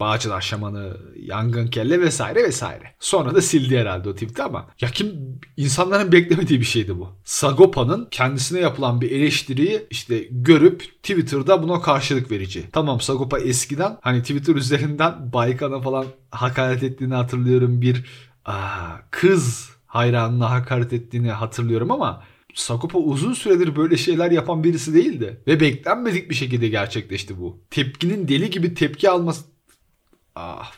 Bağcılar Şamanı, Yangın Kelle vesaire vesaire. Sonra da sildi herhalde o tweet'i ama ya kim insanların beklemediği bir şeydi bu. Sagopa'nın kendisine yapılan bir eleştiriyi işte görüp Twitter'da buna karşılık verici. Tamam Sagopa eskiden hani Twitter üzerinden Baykan'a falan hakaret ettiğini hatırlıyorum. Bir aa, kız hayranına hakaret ettiğini hatırlıyorum ama Sakopa uzun süredir böyle şeyler yapan birisi değildi. Ve beklenmedik bir şekilde gerçekleşti bu. Tepkinin deli gibi tepki alması... Ah.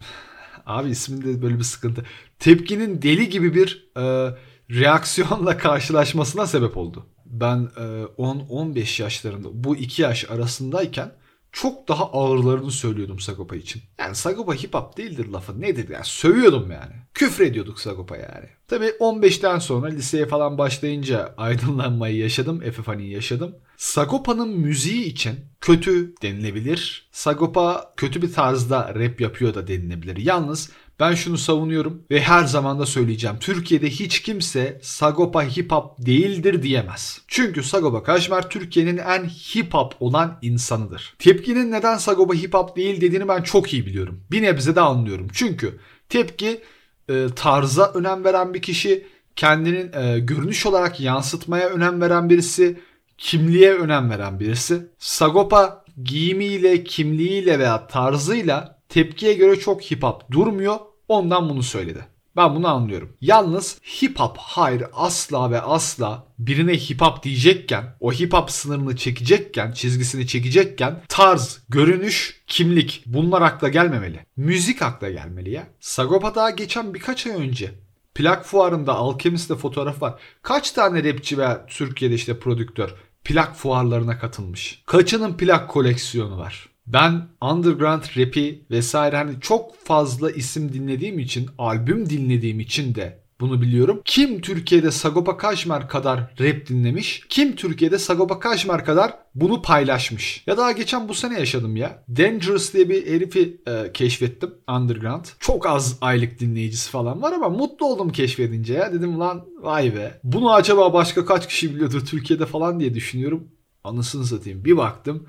(sighs) Abi isminde böyle bir sıkıntı. Tepkinin deli gibi bir e, reaksiyonla karşılaşmasına sebep oldu. Ben e, 10-15 yaşlarında bu iki yaş arasındayken çok daha ağırlarını söylüyordum Sagopa için. Yani Sagopa hip hop değildir lafı nedir yani sövüyordum yani. Küfür ediyorduk Sagopa yani. Tabi 15'ten sonra liseye falan başlayınca aydınlanmayı yaşadım. Epifani'yi yaşadım. Sagopa'nın müziği için kötü denilebilir. Sagopa kötü bir tarzda rap yapıyor da denilebilir. Yalnız ben şunu savunuyorum ve her zaman da söyleyeceğim. Türkiye'de hiç kimse Sagopa hip hop değildir diyemez. Çünkü Sagopa Kajmer Türkiye'nin en hip hop olan insanıdır. Tepkinin neden Sagopa hip hop değil dediğini ben çok iyi biliyorum. Bir nebze de anlıyorum. Çünkü tepki e, tarza önem veren bir kişi, kendinin e, görünüş olarak yansıtmaya önem veren birisi, kimliğe önem veren birisi. Sagopa giyimiyle, kimliğiyle veya tarzıyla tepkiye göre çok hip hop durmuyor. Ondan bunu söyledi. Ben bunu anlıyorum. Yalnız hip hop hayır asla ve asla birine hip hop diyecekken, o hip hop sınırını çekecekken, çizgisini çekecekken tarz, görünüş, kimlik bunlar akla gelmemeli. Müzik akla gelmeli ya. Sagopa daha geçen birkaç ay önce plak fuarında Alchemist'te fotoğraf var. Kaç tane rapçi veya Türkiye'de işte prodüktör plak fuarlarına katılmış. Kaçının plak koleksiyonu var. Ben underground rap'i vesaire hani çok fazla isim dinlediğim için, albüm dinlediğim için de bunu biliyorum. Kim Türkiye'de Sagopa Kajmer kadar rap dinlemiş? Kim Türkiye'de Sagopa Kajmer kadar bunu paylaşmış? Ya daha geçen bu sene yaşadım ya. Dangerous diye bir herifi e, keşfettim underground. Çok az aylık dinleyicisi falan var ama mutlu oldum keşfedince ya. Dedim lan vay be. Bunu acaba başka kaç kişi biliyordur Türkiye'de falan diye düşünüyorum. Anısını satayım. Bir baktım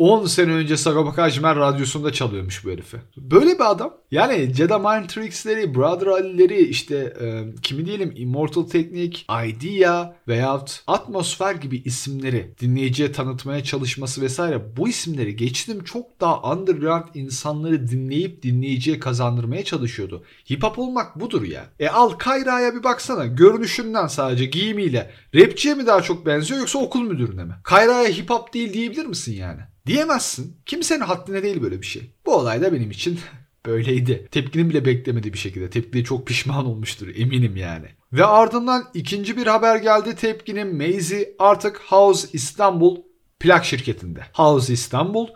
10 sene önce Sagopa Kajmer radyosunda çalıyormuş bu herifi. Böyle bir adam. Yani Jedi Mind Tricks'leri, Brother Ali'leri işte e, kimi diyelim Immortal Technique, Idea veyahut Atmosfer gibi isimleri dinleyiciye tanıtmaya çalışması vesaire bu isimleri geçtim çok daha underground insanları dinleyip dinleyiciye kazandırmaya çalışıyordu. Hip hop olmak budur ya. E al Kayra'ya bir baksana görünüşünden sadece giyimiyle rapçiye mi daha çok benziyor yoksa okul müdürüne mi? Kayra'ya hip hop değil diyebilir misin yani? Diyemezsin. Kimsenin haddine değil böyle bir şey. Bu olay da benim için (laughs) böyleydi. Tepkinin bile beklemediği bir şekilde. Tepkiye çok pişman olmuştur eminim yani. Ve ardından ikinci bir haber geldi. Tepkinin Mazy artık House İstanbul plak şirketinde. House İstanbul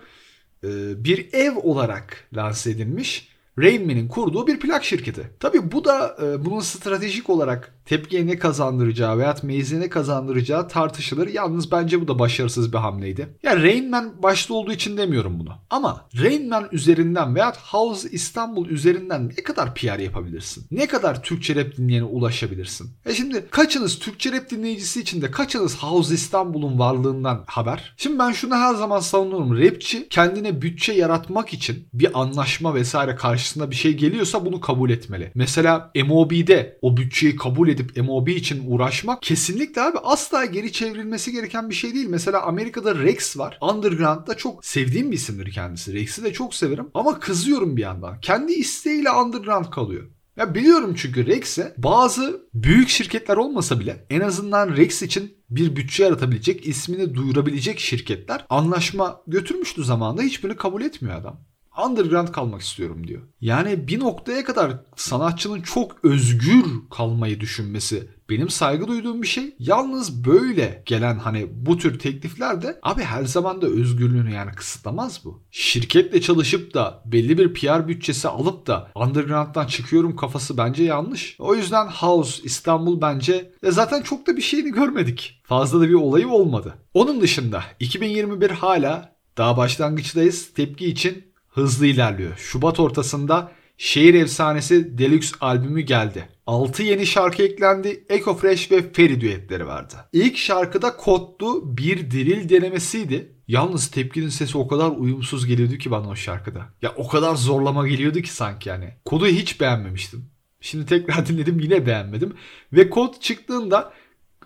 e, bir ev olarak lanse edilmiş Rainman'in kurduğu bir plak şirketi. Tabi bu da e, bunun stratejik olarak tepkiye ne kazandıracağı veya meyze ne kazandıracağı tartışılır. Yalnız bence bu da başarısız bir hamleydi. Yani Rain Man başta olduğu için demiyorum bunu. Ama Rain Man üzerinden veya House İstanbul üzerinden ne kadar PR yapabilirsin? Ne kadar Türkçe rap dinleyene ulaşabilirsin? E şimdi kaçınız Türkçe rap dinleyicisi için de kaçınız House İstanbul'un varlığından haber? Şimdi ben şunu her zaman savunurum. Rapçi kendine bütçe yaratmak için bir anlaşma vesaire karşısında bir şey geliyorsa bunu kabul etmeli. Mesela MOB'de o bütçeyi kabul edip MOB için uğraşmak kesinlikle abi asla geri çevrilmesi gereken bir şey değil. Mesela Amerika'da Rex var. Underground'da çok sevdiğim bir isimdir kendisi. Rex'i de çok severim ama kızıyorum bir yandan. Kendi isteğiyle underground kalıyor. Ya biliyorum çünkü Rex'e bazı büyük şirketler olmasa bile en azından Rex için bir bütçe yaratabilecek, ismini duyurabilecek şirketler anlaşma götürmüştü zamanında. Hiçbirini kabul etmiyor adam underground kalmak istiyorum diyor. Yani bir noktaya kadar sanatçının çok özgür kalmayı düşünmesi benim saygı duyduğum bir şey. Yalnız böyle gelen hani bu tür teklifler de abi her zaman da özgürlüğünü yani kısıtlamaz bu. Şirketle çalışıp da belli bir PR bütçesi alıp da underground'dan çıkıyorum kafası bence yanlış. O yüzden House İstanbul bence e zaten çok da bir şeyini görmedik. Fazla da bir olayı olmadı. Onun dışında 2021 hala daha başlangıçtayız. Tepki için hızlı ilerliyor. Şubat ortasında Şehir Efsanesi Deluxe albümü geldi. 6 yeni şarkı eklendi. Echo Fresh ve Ferry düetleri vardı. İlk şarkıda kodlu bir diril denemesiydi. Yalnız tepkinin sesi o kadar uyumsuz geliyordu ki bana o şarkıda. Ya o kadar zorlama geliyordu ki sanki yani. Kodu hiç beğenmemiştim. Şimdi tekrar (laughs) dinledim yine beğenmedim. Ve kod çıktığında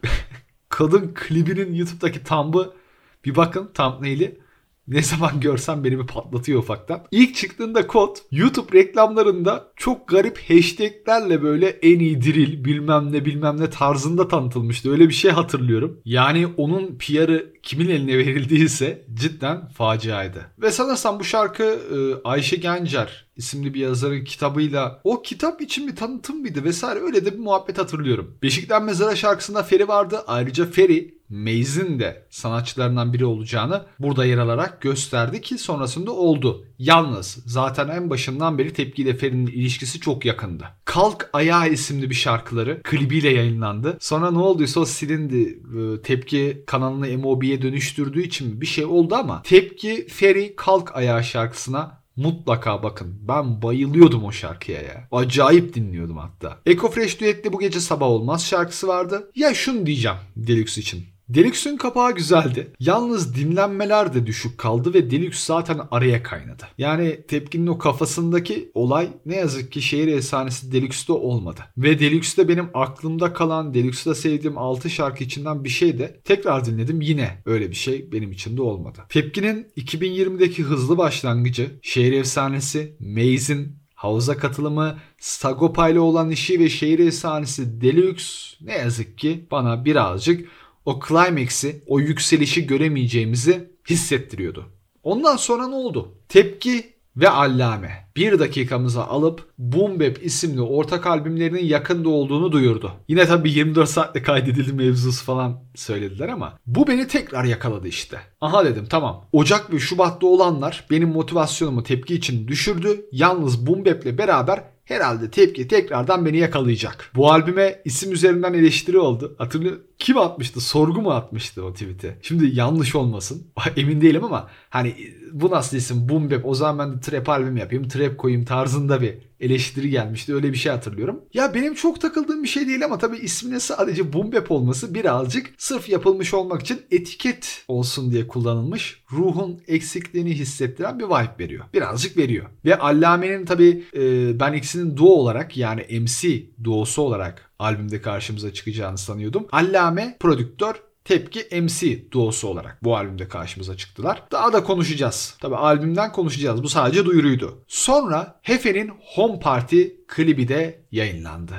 (laughs) kadın klibinin YouTube'daki thumb'ı bir bakın thumbnail'i ne zaman görsem beni bir patlatıyor ufaktan. İlk çıktığında kod YouTube reklamlarında çok garip hashtaglerle böyle en iyi diril bilmem ne bilmem ne tarzında tanıtılmıştı. Öyle bir şey hatırlıyorum. Yani onun PR'ı kimin eline verildiyse cidden faciaydı. Ve sanırsam bu şarkı e, Ayşe Gencer isimli bir yazarın kitabıyla o kitap için bir tanıtım mıydı vesaire öyle de bir muhabbet hatırlıyorum. Beşikten Mezara şarkısında Feri vardı. Ayrıca Feri Maze'in de sanatçılarından biri olacağını burada yer alarak gösterdi ki sonrasında oldu. Yalnız zaten en başından beri tepkiyle Feri'nin ilişkisi çok yakındı. Kalk Ayağa isimli bir şarkıları klibiyle yayınlandı. Sonra ne olduysa o silindi. Ee, tepki kanalını MOB'ye dönüştürdüğü için bir şey oldu ama Tepki Feri Kalk Ayağa şarkısına mutlaka bakın. Ben bayılıyordum o şarkıya ya. Acayip dinliyordum hatta. Eco Fresh düetli bu gece sabah olmaz şarkısı vardı. Ya şunu diyeceğim Deluxe için. Deluxe'ün kapağı güzeldi. Yalnız dinlenmeler de düşük kaldı ve Deluxe zaten araya kaynadı. Yani tepkinin o kafasındaki olay ne yazık ki şehir efsanesi Deluxe'de olmadı. Ve Deluxe'de benim aklımda kalan, Deluxe'da sevdiğim 6 şarkı içinden bir şey de tekrar dinledim yine öyle bir şey benim için de olmadı. Tepkinin 2020'deki hızlı başlangıcı, şehir efsanesi, Maze'in havuza katılımı, Sagopa ile olan işi ve şehir efsanesi Deluxe ne yazık ki bana birazcık o climax'i, o yükselişi göremeyeceğimizi hissettiriyordu. Ondan sonra ne oldu? Tepki ve Allame bir dakikamıza alıp Boom Bap isimli ortak albümlerinin yakında olduğunu duyurdu. Yine tabii 24 saatte kaydedildi mevzusu falan söylediler ama bu beni tekrar yakaladı işte. Aha dedim tamam Ocak ve Şubat'ta olanlar benim motivasyonumu tepki için düşürdü. Yalnız Boom Bap'le beraber herhalde tepki tekrardan beni yakalayacak. Bu albüme isim üzerinden eleştiri oldu. Hatırlıyor kim atmıştı? Sorgu mu atmıştı o tweet'e? Şimdi yanlış olmasın. (laughs) Emin değilim ama hani bu nasıl isim? Boom Bap. O zaman ben de trap albüm yapayım. Trap koyayım tarzında bir eleştiri gelmişti. Öyle bir şey hatırlıyorum. Ya benim çok takıldığım bir şey değil ama tabii ismine sadece Boom Bap olması birazcık sırf yapılmış olmak için etiket olsun diye kullanılmış. Ruhun eksikliğini hissettiren bir vibe veriyor. Birazcık veriyor. Ve Allame'nin tabii e, ben ikisinin duo olarak yani MC duosu olarak albümde karşımıza çıkacağını sanıyordum. Allame prodüktör Tepki MC duosu olarak bu albümde karşımıza çıktılar. Daha da konuşacağız. Tabi albümden konuşacağız. Bu sadece duyuruydu. Sonra Hefe'nin Home Party klibi de yayınlandı.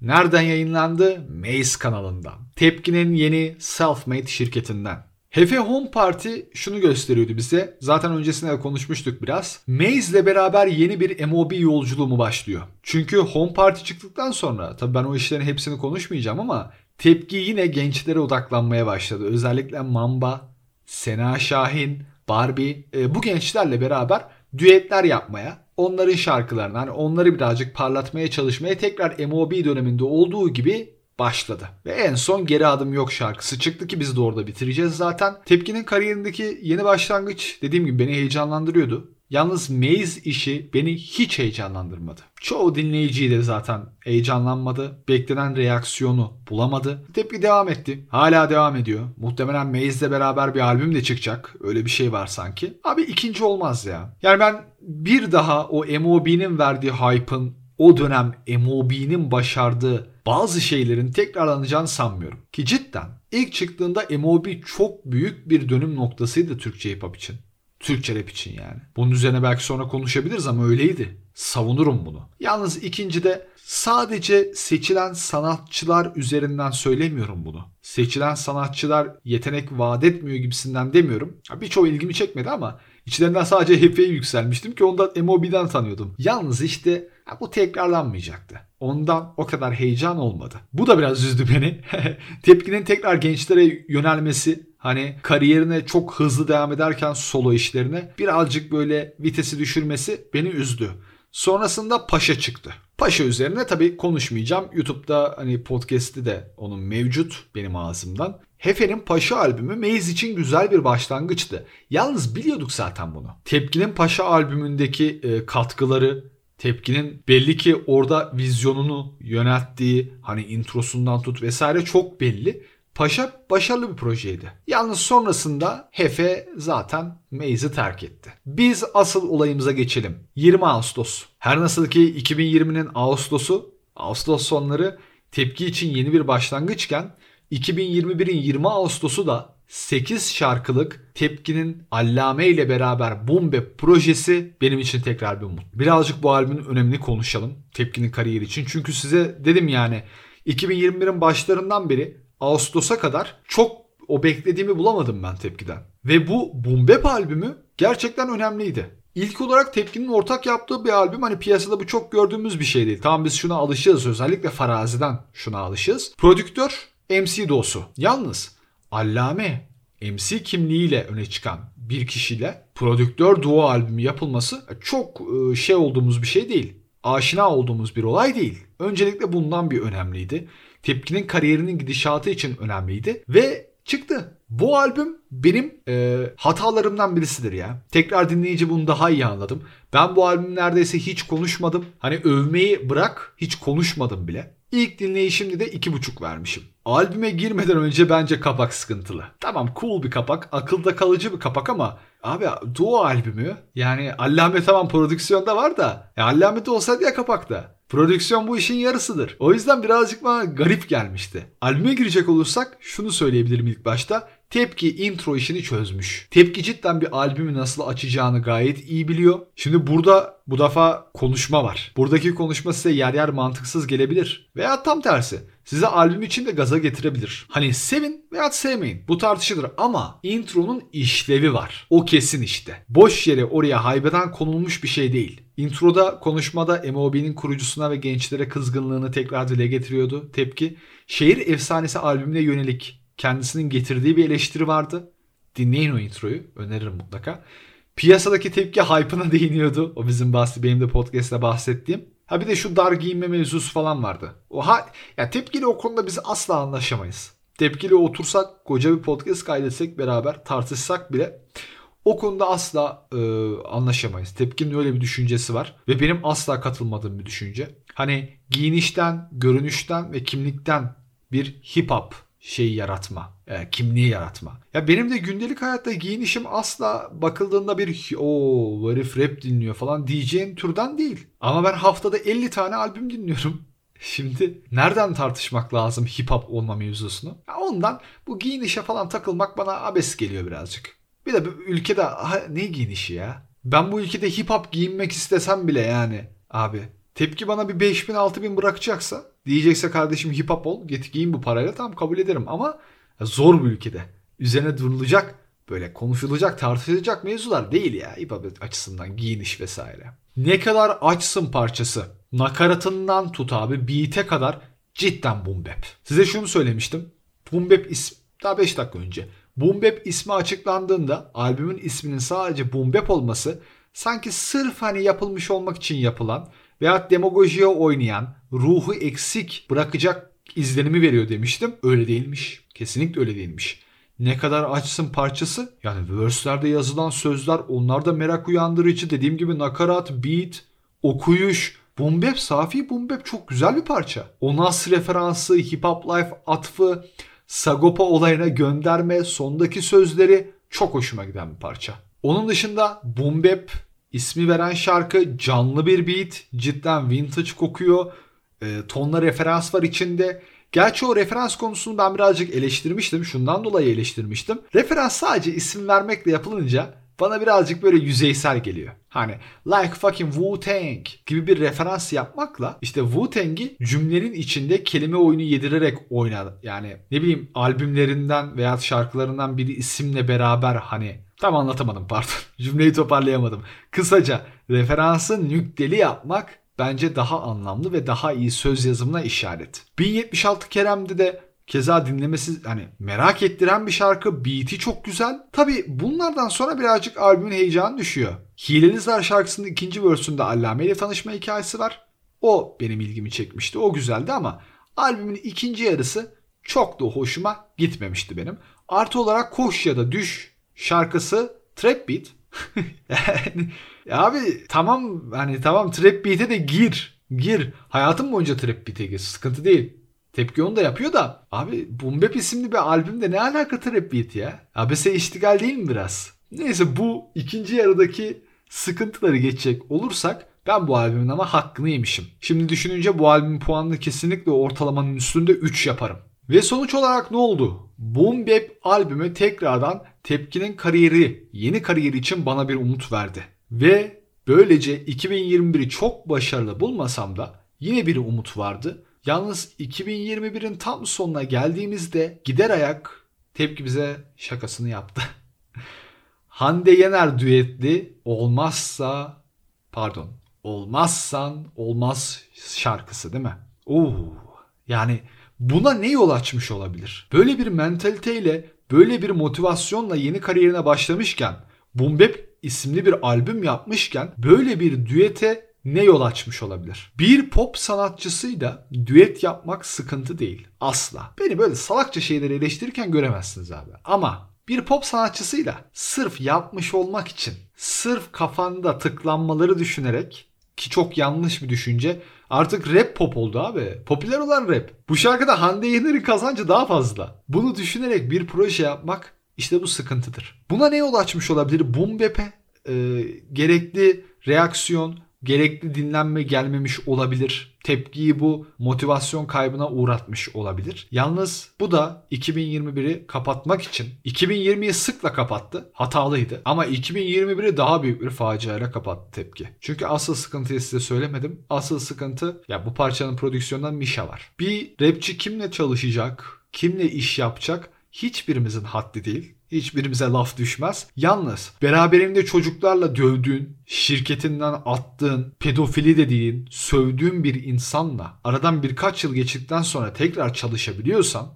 Nereden yayınlandı? Maze kanalından. Tepki'nin yeni Selfmade şirketinden. Hefe Home Party şunu gösteriyordu bize. Zaten öncesinde de konuşmuştuk biraz. Maze ile beraber yeni bir MOB yolculuğu mu başlıyor? Çünkü Home Party çıktıktan sonra tabii ben o işlerin hepsini konuşmayacağım ama tepki yine gençlere odaklanmaya başladı. Özellikle Mamba, Sena Şahin, Barbie e, bu gençlerle beraber düetler yapmaya, onların şarkılarını hani onları birazcık parlatmaya çalışmaya tekrar MOB döneminde olduğu gibi başladı. Ve en son Geri Adım Yok şarkısı çıktı ki biz de orada bitireceğiz zaten. Tepkinin kariyerindeki yeni başlangıç dediğim gibi beni heyecanlandırıyordu. Yalnız Maze işi beni hiç heyecanlandırmadı. Çoğu dinleyiciyi de zaten heyecanlanmadı. Beklenen reaksiyonu bulamadı. Tepki devam etti. Hala devam ediyor. Muhtemelen Maze'le beraber bir albüm de çıkacak. Öyle bir şey var sanki. Abi ikinci olmaz ya. Yani ben bir daha o MOB'nin verdiği hype'ın o dönem MOB'nin başardığı bazı şeylerin tekrarlanacağını sanmıyorum. Ki cidden ilk çıktığında MOB çok büyük bir dönüm noktasıydı Türkçe hip hop için. Türkçe rap için yani. Bunun üzerine belki sonra konuşabiliriz ama öyleydi. Savunurum bunu. Yalnız ikinci de sadece seçilen sanatçılar üzerinden söylemiyorum bunu. Seçilen sanatçılar yetenek vaat etmiyor gibisinden demiyorum. Birçoğu ilgimi çekmedi ama içlerinden sadece Hefe'yi yükselmiştim ki onu da MOB'den tanıyordum. Yalnız işte bu tekrarlanmayacaktı. Ondan o kadar heyecan olmadı. Bu da biraz üzdü beni. (laughs) Tepkinin tekrar gençlere yönelmesi hani kariyerine çok hızlı devam ederken solo işlerine birazcık böyle vitesi düşürmesi beni üzdü. Sonrasında Paşa çıktı. Paşa üzerine tabii konuşmayacağım. YouTube'da hani podcast'i de onun mevcut benim ağzımdan. Hefe'nin Paşa albümü Maze için güzel bir başlangıçtı. Yalnız biliyorduk zaten bunu. Tepkinin Paşa albümündeki e, katkıları Tepkinin belli ki orada vizyonunu yönelttiği hani introsundan tut vesaire çok belli. Paşa başarılı bir projeydi. Yalnız sonrasında Hefe zaten Maze'i terk etti. Biz asıl olayımıza geçelim. 20 Ağustos. Her nasıl ki 2020'nin Ağustos'u, Ağustos sonları tepki için yeni bir başlangıçken 2021'in 20 Ağustos'u da 8 şarkılık Tepki'nin Allame ile beraber Bombe projesi benim için tekrar bir umut. Birazcık bu albümün önemini konuşalım Tepki'nin kariyeri için. Çünkü size dedim yani 2021'in başlarından beri Ağustos'a kadar çok o beklediğimi bulamadım ben Tepki'den. Ve bu Boom albümü gerçekten önemliydi. İlk olarak Tepki'nin ortak yaptığı bir albüm hani piyasada bu çok gördüğümüz bir şey değil. Tamam biz şuna alışığız özellikle Farazi'den şuna alışığız. Prodüktör MC Dosu. Yalnız Allame MC kimliğiyle öne çıkan bir kişiyle prodüktör duo albümü yapılması çok e, şey olduğumuz bir şey değil. Aşina olduğumuz bir olay değil. Öncelikle bundan bir önemliydi. Tepkinin kariyerinin gidişatı için önemliydi ve çıktı. Bu albüm benim e, hatalarımdan birisidir ya. Tekrar dinleyince bunu daha iyi anladım. Ben bu albüm neredeyse hiç konuşmadım. Hani övmeyi bırak hiç konuşmadım bile. İlk dinleyişimde de 2.5 vermişim. Albüme girmeden önce bence kapak sıkıntılı. Tamam cool bir kapak, akılda kalıcı bir kapak ama abi duo albümü yani Allame tamam prodüksiyonda var da ya Allame de olsaydı ya kapakta. Prodüksiyon bu işin yarısıdır. O yüzden birazcık bana garip gelmişti. Albüme girecek olursak şunu söyleyebilirim ilk başta. Tepki intro işini çözmüş. Tepki cidden bir albümü nasıl açacağını gayet iyi biliyor. Şimdi burada bu defa konuşma var. Buradaki konuşma size yer yer mantıksız gelebilir. Veya tam tersi. Size albüm için de gaza getirebilir. Hani sevin veya sevmeyin. Bu tartışılır ama intronun işlevi var. O kesin işte. Boş yere oraya haybeden konulmuş bir şey değil. Introda konuşmada MOB'nin kurucusuna ve gençlere kızgınlığını tekrar dile getiriyordu. Tepki, şehir efsanesi albümüne yönelik kendisinin getirdiği bir eleştiri vardı. Dinleyin o introyu. Öneririm mutlaka. Piyasadaki tepki hype'ına (laughs) değiniyordu. O bizim bahsi benim de podcast'te bahsettiğim. Ha bir de şu dar giyinme mevzusu falan vardı. O ha ya tepkili o konuda biz asla anlaşamayız. Tepkili otursak koca bir podcast kaydetsek beraber tartışsak bile o konuda asla e, anlaşamayız. Tepkinin öyle bir düşüncesi var ve benim asla katılmadığım bir düşünce. Hani giyinişten, görünüşten ve kimlikten bir hip hop şeyi yaratma, e, kimliği yaratma. Ya benim de gündelik hayatta giyinişim asla bakıldığında bir o herif rap dinliyor falan diyeceğin türden değil. Ama ben haftada 50 tane albüm dinliyorum. (laughs) Şimdi nereden tartışmak lazım hip hop olma mevzusunu? Ya ondan bu giyinişe falan takılmak bana abes geliyor birazcık. Bir de ülkede ha, ne giyinişi ya? Ben bu ülkede hip hop giyinmek istesem bile yani abi tepki bana bir 5000 6000 bırakacaksa diyecekse kardeşim hip hop ol git giyin bu parayla tamam kabul ederim ama zor bir ülkede. Üzerine durulacak böyle konuşulacak tartışılacak mevzular değil ya hip hop açısından giyiniş vesaire. Ne kadar açsın parçası. Nakaratından tut abi beat'e kadar cidden boom. Size şunu söylemiştim. Boom bap ismi daha 5 dakika önce. Boom ismi açıklandığında albümün isminin sadece Boom olması sanki sırf hani yapılmış olmak için yapılan veya demagojiye oynayan, ruhu eksik bırakacak izlenimi veriyor demiştim. Öyle değilmiş. Kesinlikle öyle değilmiş. Ne kadar açsın parçası yani verse'lerde yazılan sözler onlar da merak uyandırıcı. Dediğim gibi nakarat, beat, okuyuş, Bap, Safi Bap çok güzel bir parça. O Nas referansı, Hip Hop Life atfı, Sagopa olayına gönderme, sondaki sözleri çok hoşuma giden bir parça. Onun dışında Bap ismi veren şarkı canlı bir beat, cidden vintage kokuyor. E, tonla referans var içinde. Gerçi o referans konusunu ben birazcık eleştirmiştim. Şundan dolayı eleştirmiştim. Referans sadece isim vermekle yapılınca bana birazcık böyle yüzeysel geliyor. Hani like fucking Wu-Tang gibi bir referans yapmakla işte Wu-Tang'i cümlenin içinde kelime oyunu yedirerek oynadı. Yani ne bileyim albümlerinden veya şarkılarından biri isimle beraber hani tam anlatamadım pardon. (laughs) Cümleyi toparlayamadım. Kısaca referansı nükteli yapmak bence daha anlamlı ve daha iyi söz yazımına işaret. 1076 Kerem'de de Keza dinlemesi hani merak ettiren bir şarkı. Beat'i çok güzel. Tabi bunlardan sonra birazcık albümün heyecanı düşüyor. Hileli Zar şarkısının ikinci versünde Allame ile tanışma hikayesi var. O benim ilgimi çekmişti. O güzeldi ama albümün ikinci yarısı çok da hoşuma gitmemişti benim. Artı olarak Koş ya da Düş şarkısı trap beat. (laughs) yani abi tamam hani tamam trap beat'e de gir. Gir. Hayatım boyunca trap beat'e gir. Sıkıntı değil. Tepki onu da yapıyor da abi Bumbep isimli bir albümde ne alaka trap beat ya? ABS iştigal değil mi biraz? Neyse bu ikinci yarıdaki sıkıntıları geçecek olursak ben bu albümün ama hakkını yemişim. Şimdi düşününce bu albümün puanını kesinlikle ortalamanın üstünde 3 yaparım. Ve sonuç olarak ne oldu? Boom Bap albümü tekrardan Tepki'nin kariyeri, yeni kariyeri için bana bir umut verdi. Ve böylece 2021'i çok başarılı bulmasam da yine bir umut vardı. Yalnız 2021'in tam sonuna geldiğimizde gider ayak Tepki bize şakasını yaptı. (laughs) Hande Yener düetli olmazsa pardon olmazsan olmaz şarkısı değil mi? Oo, yani buna ne yol açmış olabilir? Böyle bir mentaliteyle, böyle bir motivasyonla yeni kariyerine başlamışken, Bumbep isimli bir albüm yapmışken böyle bir düete ne yol açmış olabilir? Bir pop sanatçısıyla düet yapmak sıkıntı değil. Asla. Beni böyle salakça şeyleri eleştirirken göremezsiniz abi. Ama bir pop sanatçısıyla sırf yapmış olmak için, sırf kafanda tıklanmaları düşünerek ki çok yanlış bir düşünce. Artık rap pop oldu abi. Popüler olan rap. Bu şarkıda Hande Yener'in kazancı daha fazla. Bunu düşünerek bir proje yapmak işte bu sıkıntıdır. Buna ne yol açmış olabilir? Boom bap'e e, gerekli reaksiyon, gerekli dinlenme gelmemiş olabilir. Tepkiyi bu motivasyon kaybına uğratmış olabilir. Yalnız bu da 2021'i kapatmak için 2020'yi sıkla kapattı. Hatalıydı. Ama 2021'i daha büyük bir faciayla kapattı tepki. Çünkü asıl sıkıntıyı size söylemedim. Asıl sıkıntı ya bu parçanın prodüksiyonundan Misha var. Bir rapçi kimle çalışacak? Kimle iş yapacak? Hiçbirimizin haddi değil hiçbirimize laf düşmez. Yalnız beraberinde çocuklarla dövdüğün, şirketinden attığın, pedofili dediğin, sövdüğün bir insanla aradan birkaç yıl geçtikten sonra tekrar çalışabiliyorsan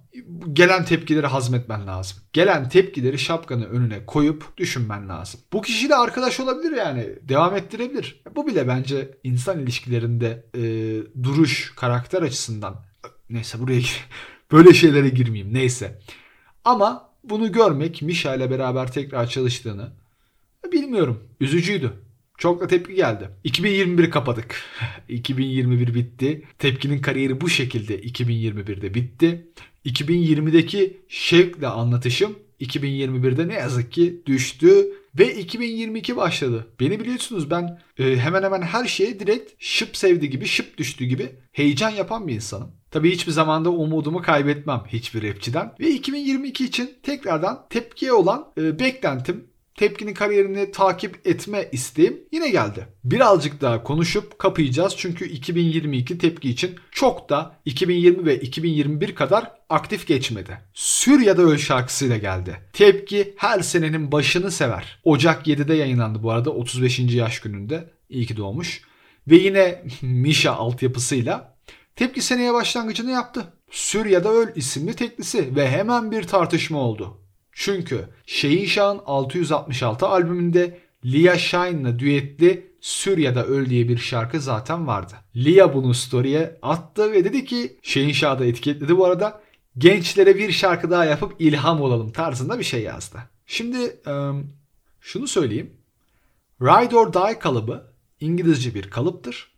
gelen tepkileri hazmetmen lazım. Gelen tepkileri şapkanı önüne koyup düşünmen lazım. Bu kişiyle arkadaş olabilir yani. Devam ettirebilir. Bu bile bence insan ilişkilerinde e, duruş, karakter açısından neyse buraya (laughs) böyle şeylere girmeyeyim neyse. Ama bunu görmek Misha ile beraber tekrar çalıştığını bilmiyorum. Üzücüydü. Çok da tepki geldi. 2021 kapadık. (laughs) 2021 bitti. Tepkinin kariyeri bu şekilde 2021'de bitti. 2020'deki şevkle anlatışım 2021'de ne yazık ki düştü ve 2022 başladı. Beni biliyorsunuz ben e, hemen hemen her şeye direkt şıp sevdi gibi şıp düştü gibi heyecan yapan bir insanım. Tabii hiçbir zamanda umudumu kaybetmem hiçbir rapçiden. Ve 2022 için tekrardan tepkiye olan e, beklentim Tepkinin kariyerini takip etme isteğim yine geldi. Birazcık daha konuşup kapayacağız çünkü 2022 tepki için çok da 2020 ve 2021 kadar aktif geçmedi. Suriye'de Öl şarkısıyla geldi. Tepki her senenin başını sever. Ocak 7'de yayınlandı bu arada 35. yaş gününde. İyi ki doğmuş. Ve yine (laughs) Misha altyapısıyla Tepki seneye başlangıcını yaptı. Suriye'de Öl isimli teklisi ve hemen bir tartışma oldu. Çünkü Şehinşah'ın 666 albümünde Lia Shine'la düetli Suriye'de Öl diye bir şarkı zaten vardı. Lia bunu story'e attı ve dedi ki Şehinşah da etiketledi bu arada gençlere bir şarkı daha yapıp ilham olalım tarzında bir şey yazdı. Şimdi şunu söyleyeyim. Ride or Die kalıbı İngilizce bir kalıptır.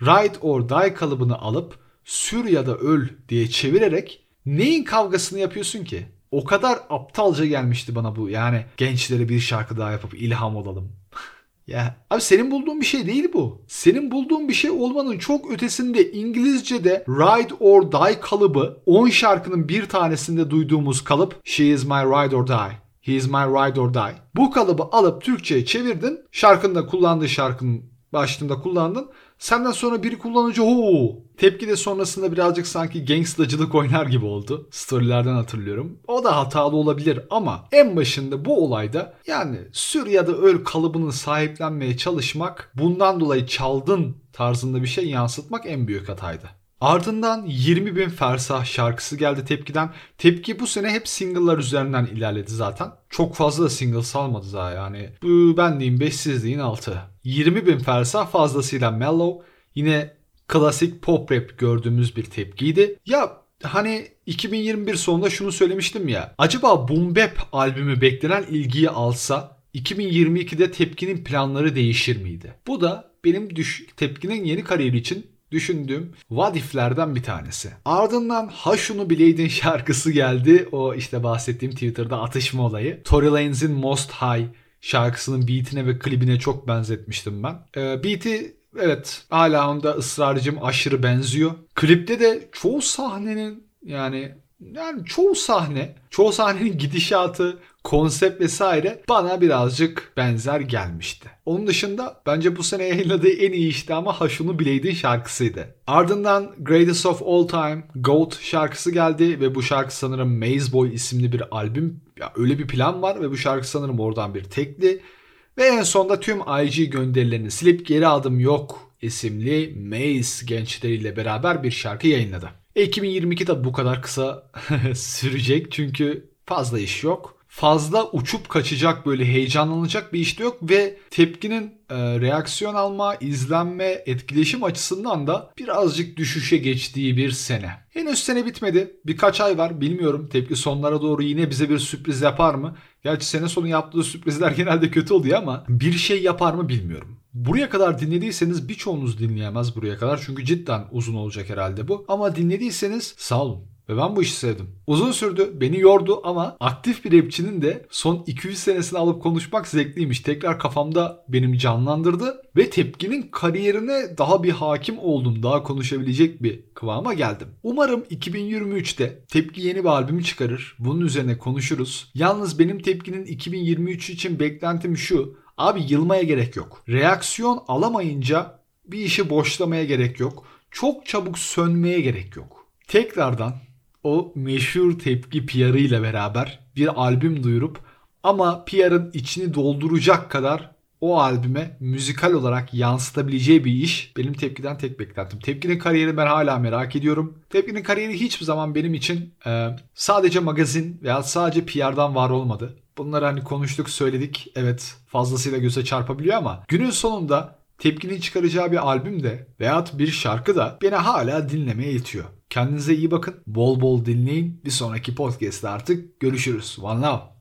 Ride or Die kalıbını alıp sür ya da öl diye çevirerek neyin kavgasını yapıyorsun ki? O kadar aptalca gelmişti bana bu. Yani gençlere bir şarkı daha yapıp ilham olalım. (laughs) ya abi senin bulduğun bir şey değil bu. Senin bulduğun bir şey olmanın çok ötesinde İngilizce'de Ride or Die kalıbı 10 şarkının bir tanesinde duyduğumuz kalıp She is my ride or die. He is my ride or die. Bu kalıbı alıp Türkçe'ye çevirdin. Şarkında kullandığı şarkının başlığında kullandın. Senden sonra biri kullanıcı ho tepki de sonrasında birazcık sanki gangstacılık oynar gibi oldu. Storylerden hatırlıyorum. O da hatalı olabilir ama en başında bu olayda yani sür ya da öl kalıbını sahiplenmeye çalışmak bundan dolayı çaldın tarzında bir şey yansıtmak en büyük hataydı. Ardından 20 bin fersah şarkısı geldi Tepki'den. Tepki bu sene hep single'lar üzerinden ilerledi zaten. Çok fazla da single salmadı daha yani. Bu ben diyeyim 5 siz deyin 6. 20 bin fersah fazlasıyla mellow. Yine klasik pop rap gördüğümüz bir tepkiydi. Ya hani 2021 sonunda şunu söylemiştim ya. Acaba Boom Bap albümü beklenen ilgiyi alsa 2022'de Tepki'nin planları değişir miydi? Bu da benim düş Tepki'nin yeni kariyeri için düşündüğüm what if'lerden bir tanesi. Ardından Ha Şunu Bileydin şarkısı geldi. O işte bahsettiğim Twitter'da atışma olayı. Tory Lanez'in Most High şarkısının beatine ve klibine çok benzetmiştim ben. Ee, beat'i evet hala onda ısrarcım aşırı benziyor. Klipte de çoğu sahnenin yani yani çoğu sahne, çoğu sahnenin gidişatı, konsept vesaire bana birazcık benzer gelmişti. Onun dışında bence bu sene yayınladığı en iyi işte ama Haşunu Bileydin şarkısıydı. Ardından Greatest of All Time Goat şarkısı geldi ve bu şarkı sanırım Maze Boy isimli bir albüm. Ya öyle bir plan var ve bu şarkı sanırım oradan bir tekli. Ve en sonda tüm IG gönderilerini silip geri adım yok isimli Maze gençleriyle beraber bir şarkı yayınladı. 2022 de bu kadar kısa (laughs) sürecek çünkü fazla iş yok. Fazla uçup kaçacak böyle heyecanlanacak bir iş de yok ve tepkinin e, reaksiyon alma, izlenme, etkileşim açısından da birazcık düşüşe geçtiği bir sene. Henüz sene bitmedi. Birkaç ay var bilmiyorum. Tepki sonlara doğru yine bize bir sürpriz yapar mı? Gerçi sene sonu yaptığı sürprizler (laughs) genelde kötü oluyor ama bir şey yapar mı bilmiyorum. Buraya kadar dinlediyseniz birçoğunuz dinleyemez buraya kadar çünkü cidden uzun olacak herhalde bu. Ama dinlediyseniz sağ olun. Ve ben bu işi sevdim. Uzun sürdü, beni yordu ama aktif bir rapçinin de son 200 senesini alıp konuşmak zevkliymiş. Tekrar kafamda benim canlandırdı ve tepkinin kariyerine daha bir hakim oldum. Daha konuşabilecek bir kıvama geldim. Umarım 2023'te Tepki yeni bir albüm çıkarır. Bunun üzerine konuşuruz. Yalnız benim Tepki'nin 2023 için beklentim şu. Abi yılmaya gerek yok. Reaksiyon alamayınca bir işi boşlamaya gerek yok. Çok çabuk sönmeye gerek yok. Tekrardan o meşhur tepki PR'ı ile beraber bir albüm duyurup ama PR'ın içini dolduracak kadar o albüme müzikal olarak yansıtabileceği bir iş benim Tepki'den tek beklentim. Tepki'nin kariyerini ben hala merak ediyorum. Tepki'nin kariyeri hiçbir zaman benim için e, sadece magazin veya sadece PR'dan var olmadı. Bunları hani konuştuk söyledik evet fazlasıyla göze çarpabiliyor ama günün sonunda Tepki'nin çıkaracağı bir albüm de veyahut bir şarkı da beni hala dinlemeye itiyor. Kendinize iyi bakın. Bol bol dinleyin. Bir sonraki podcast'te artık görüşürüz. One love.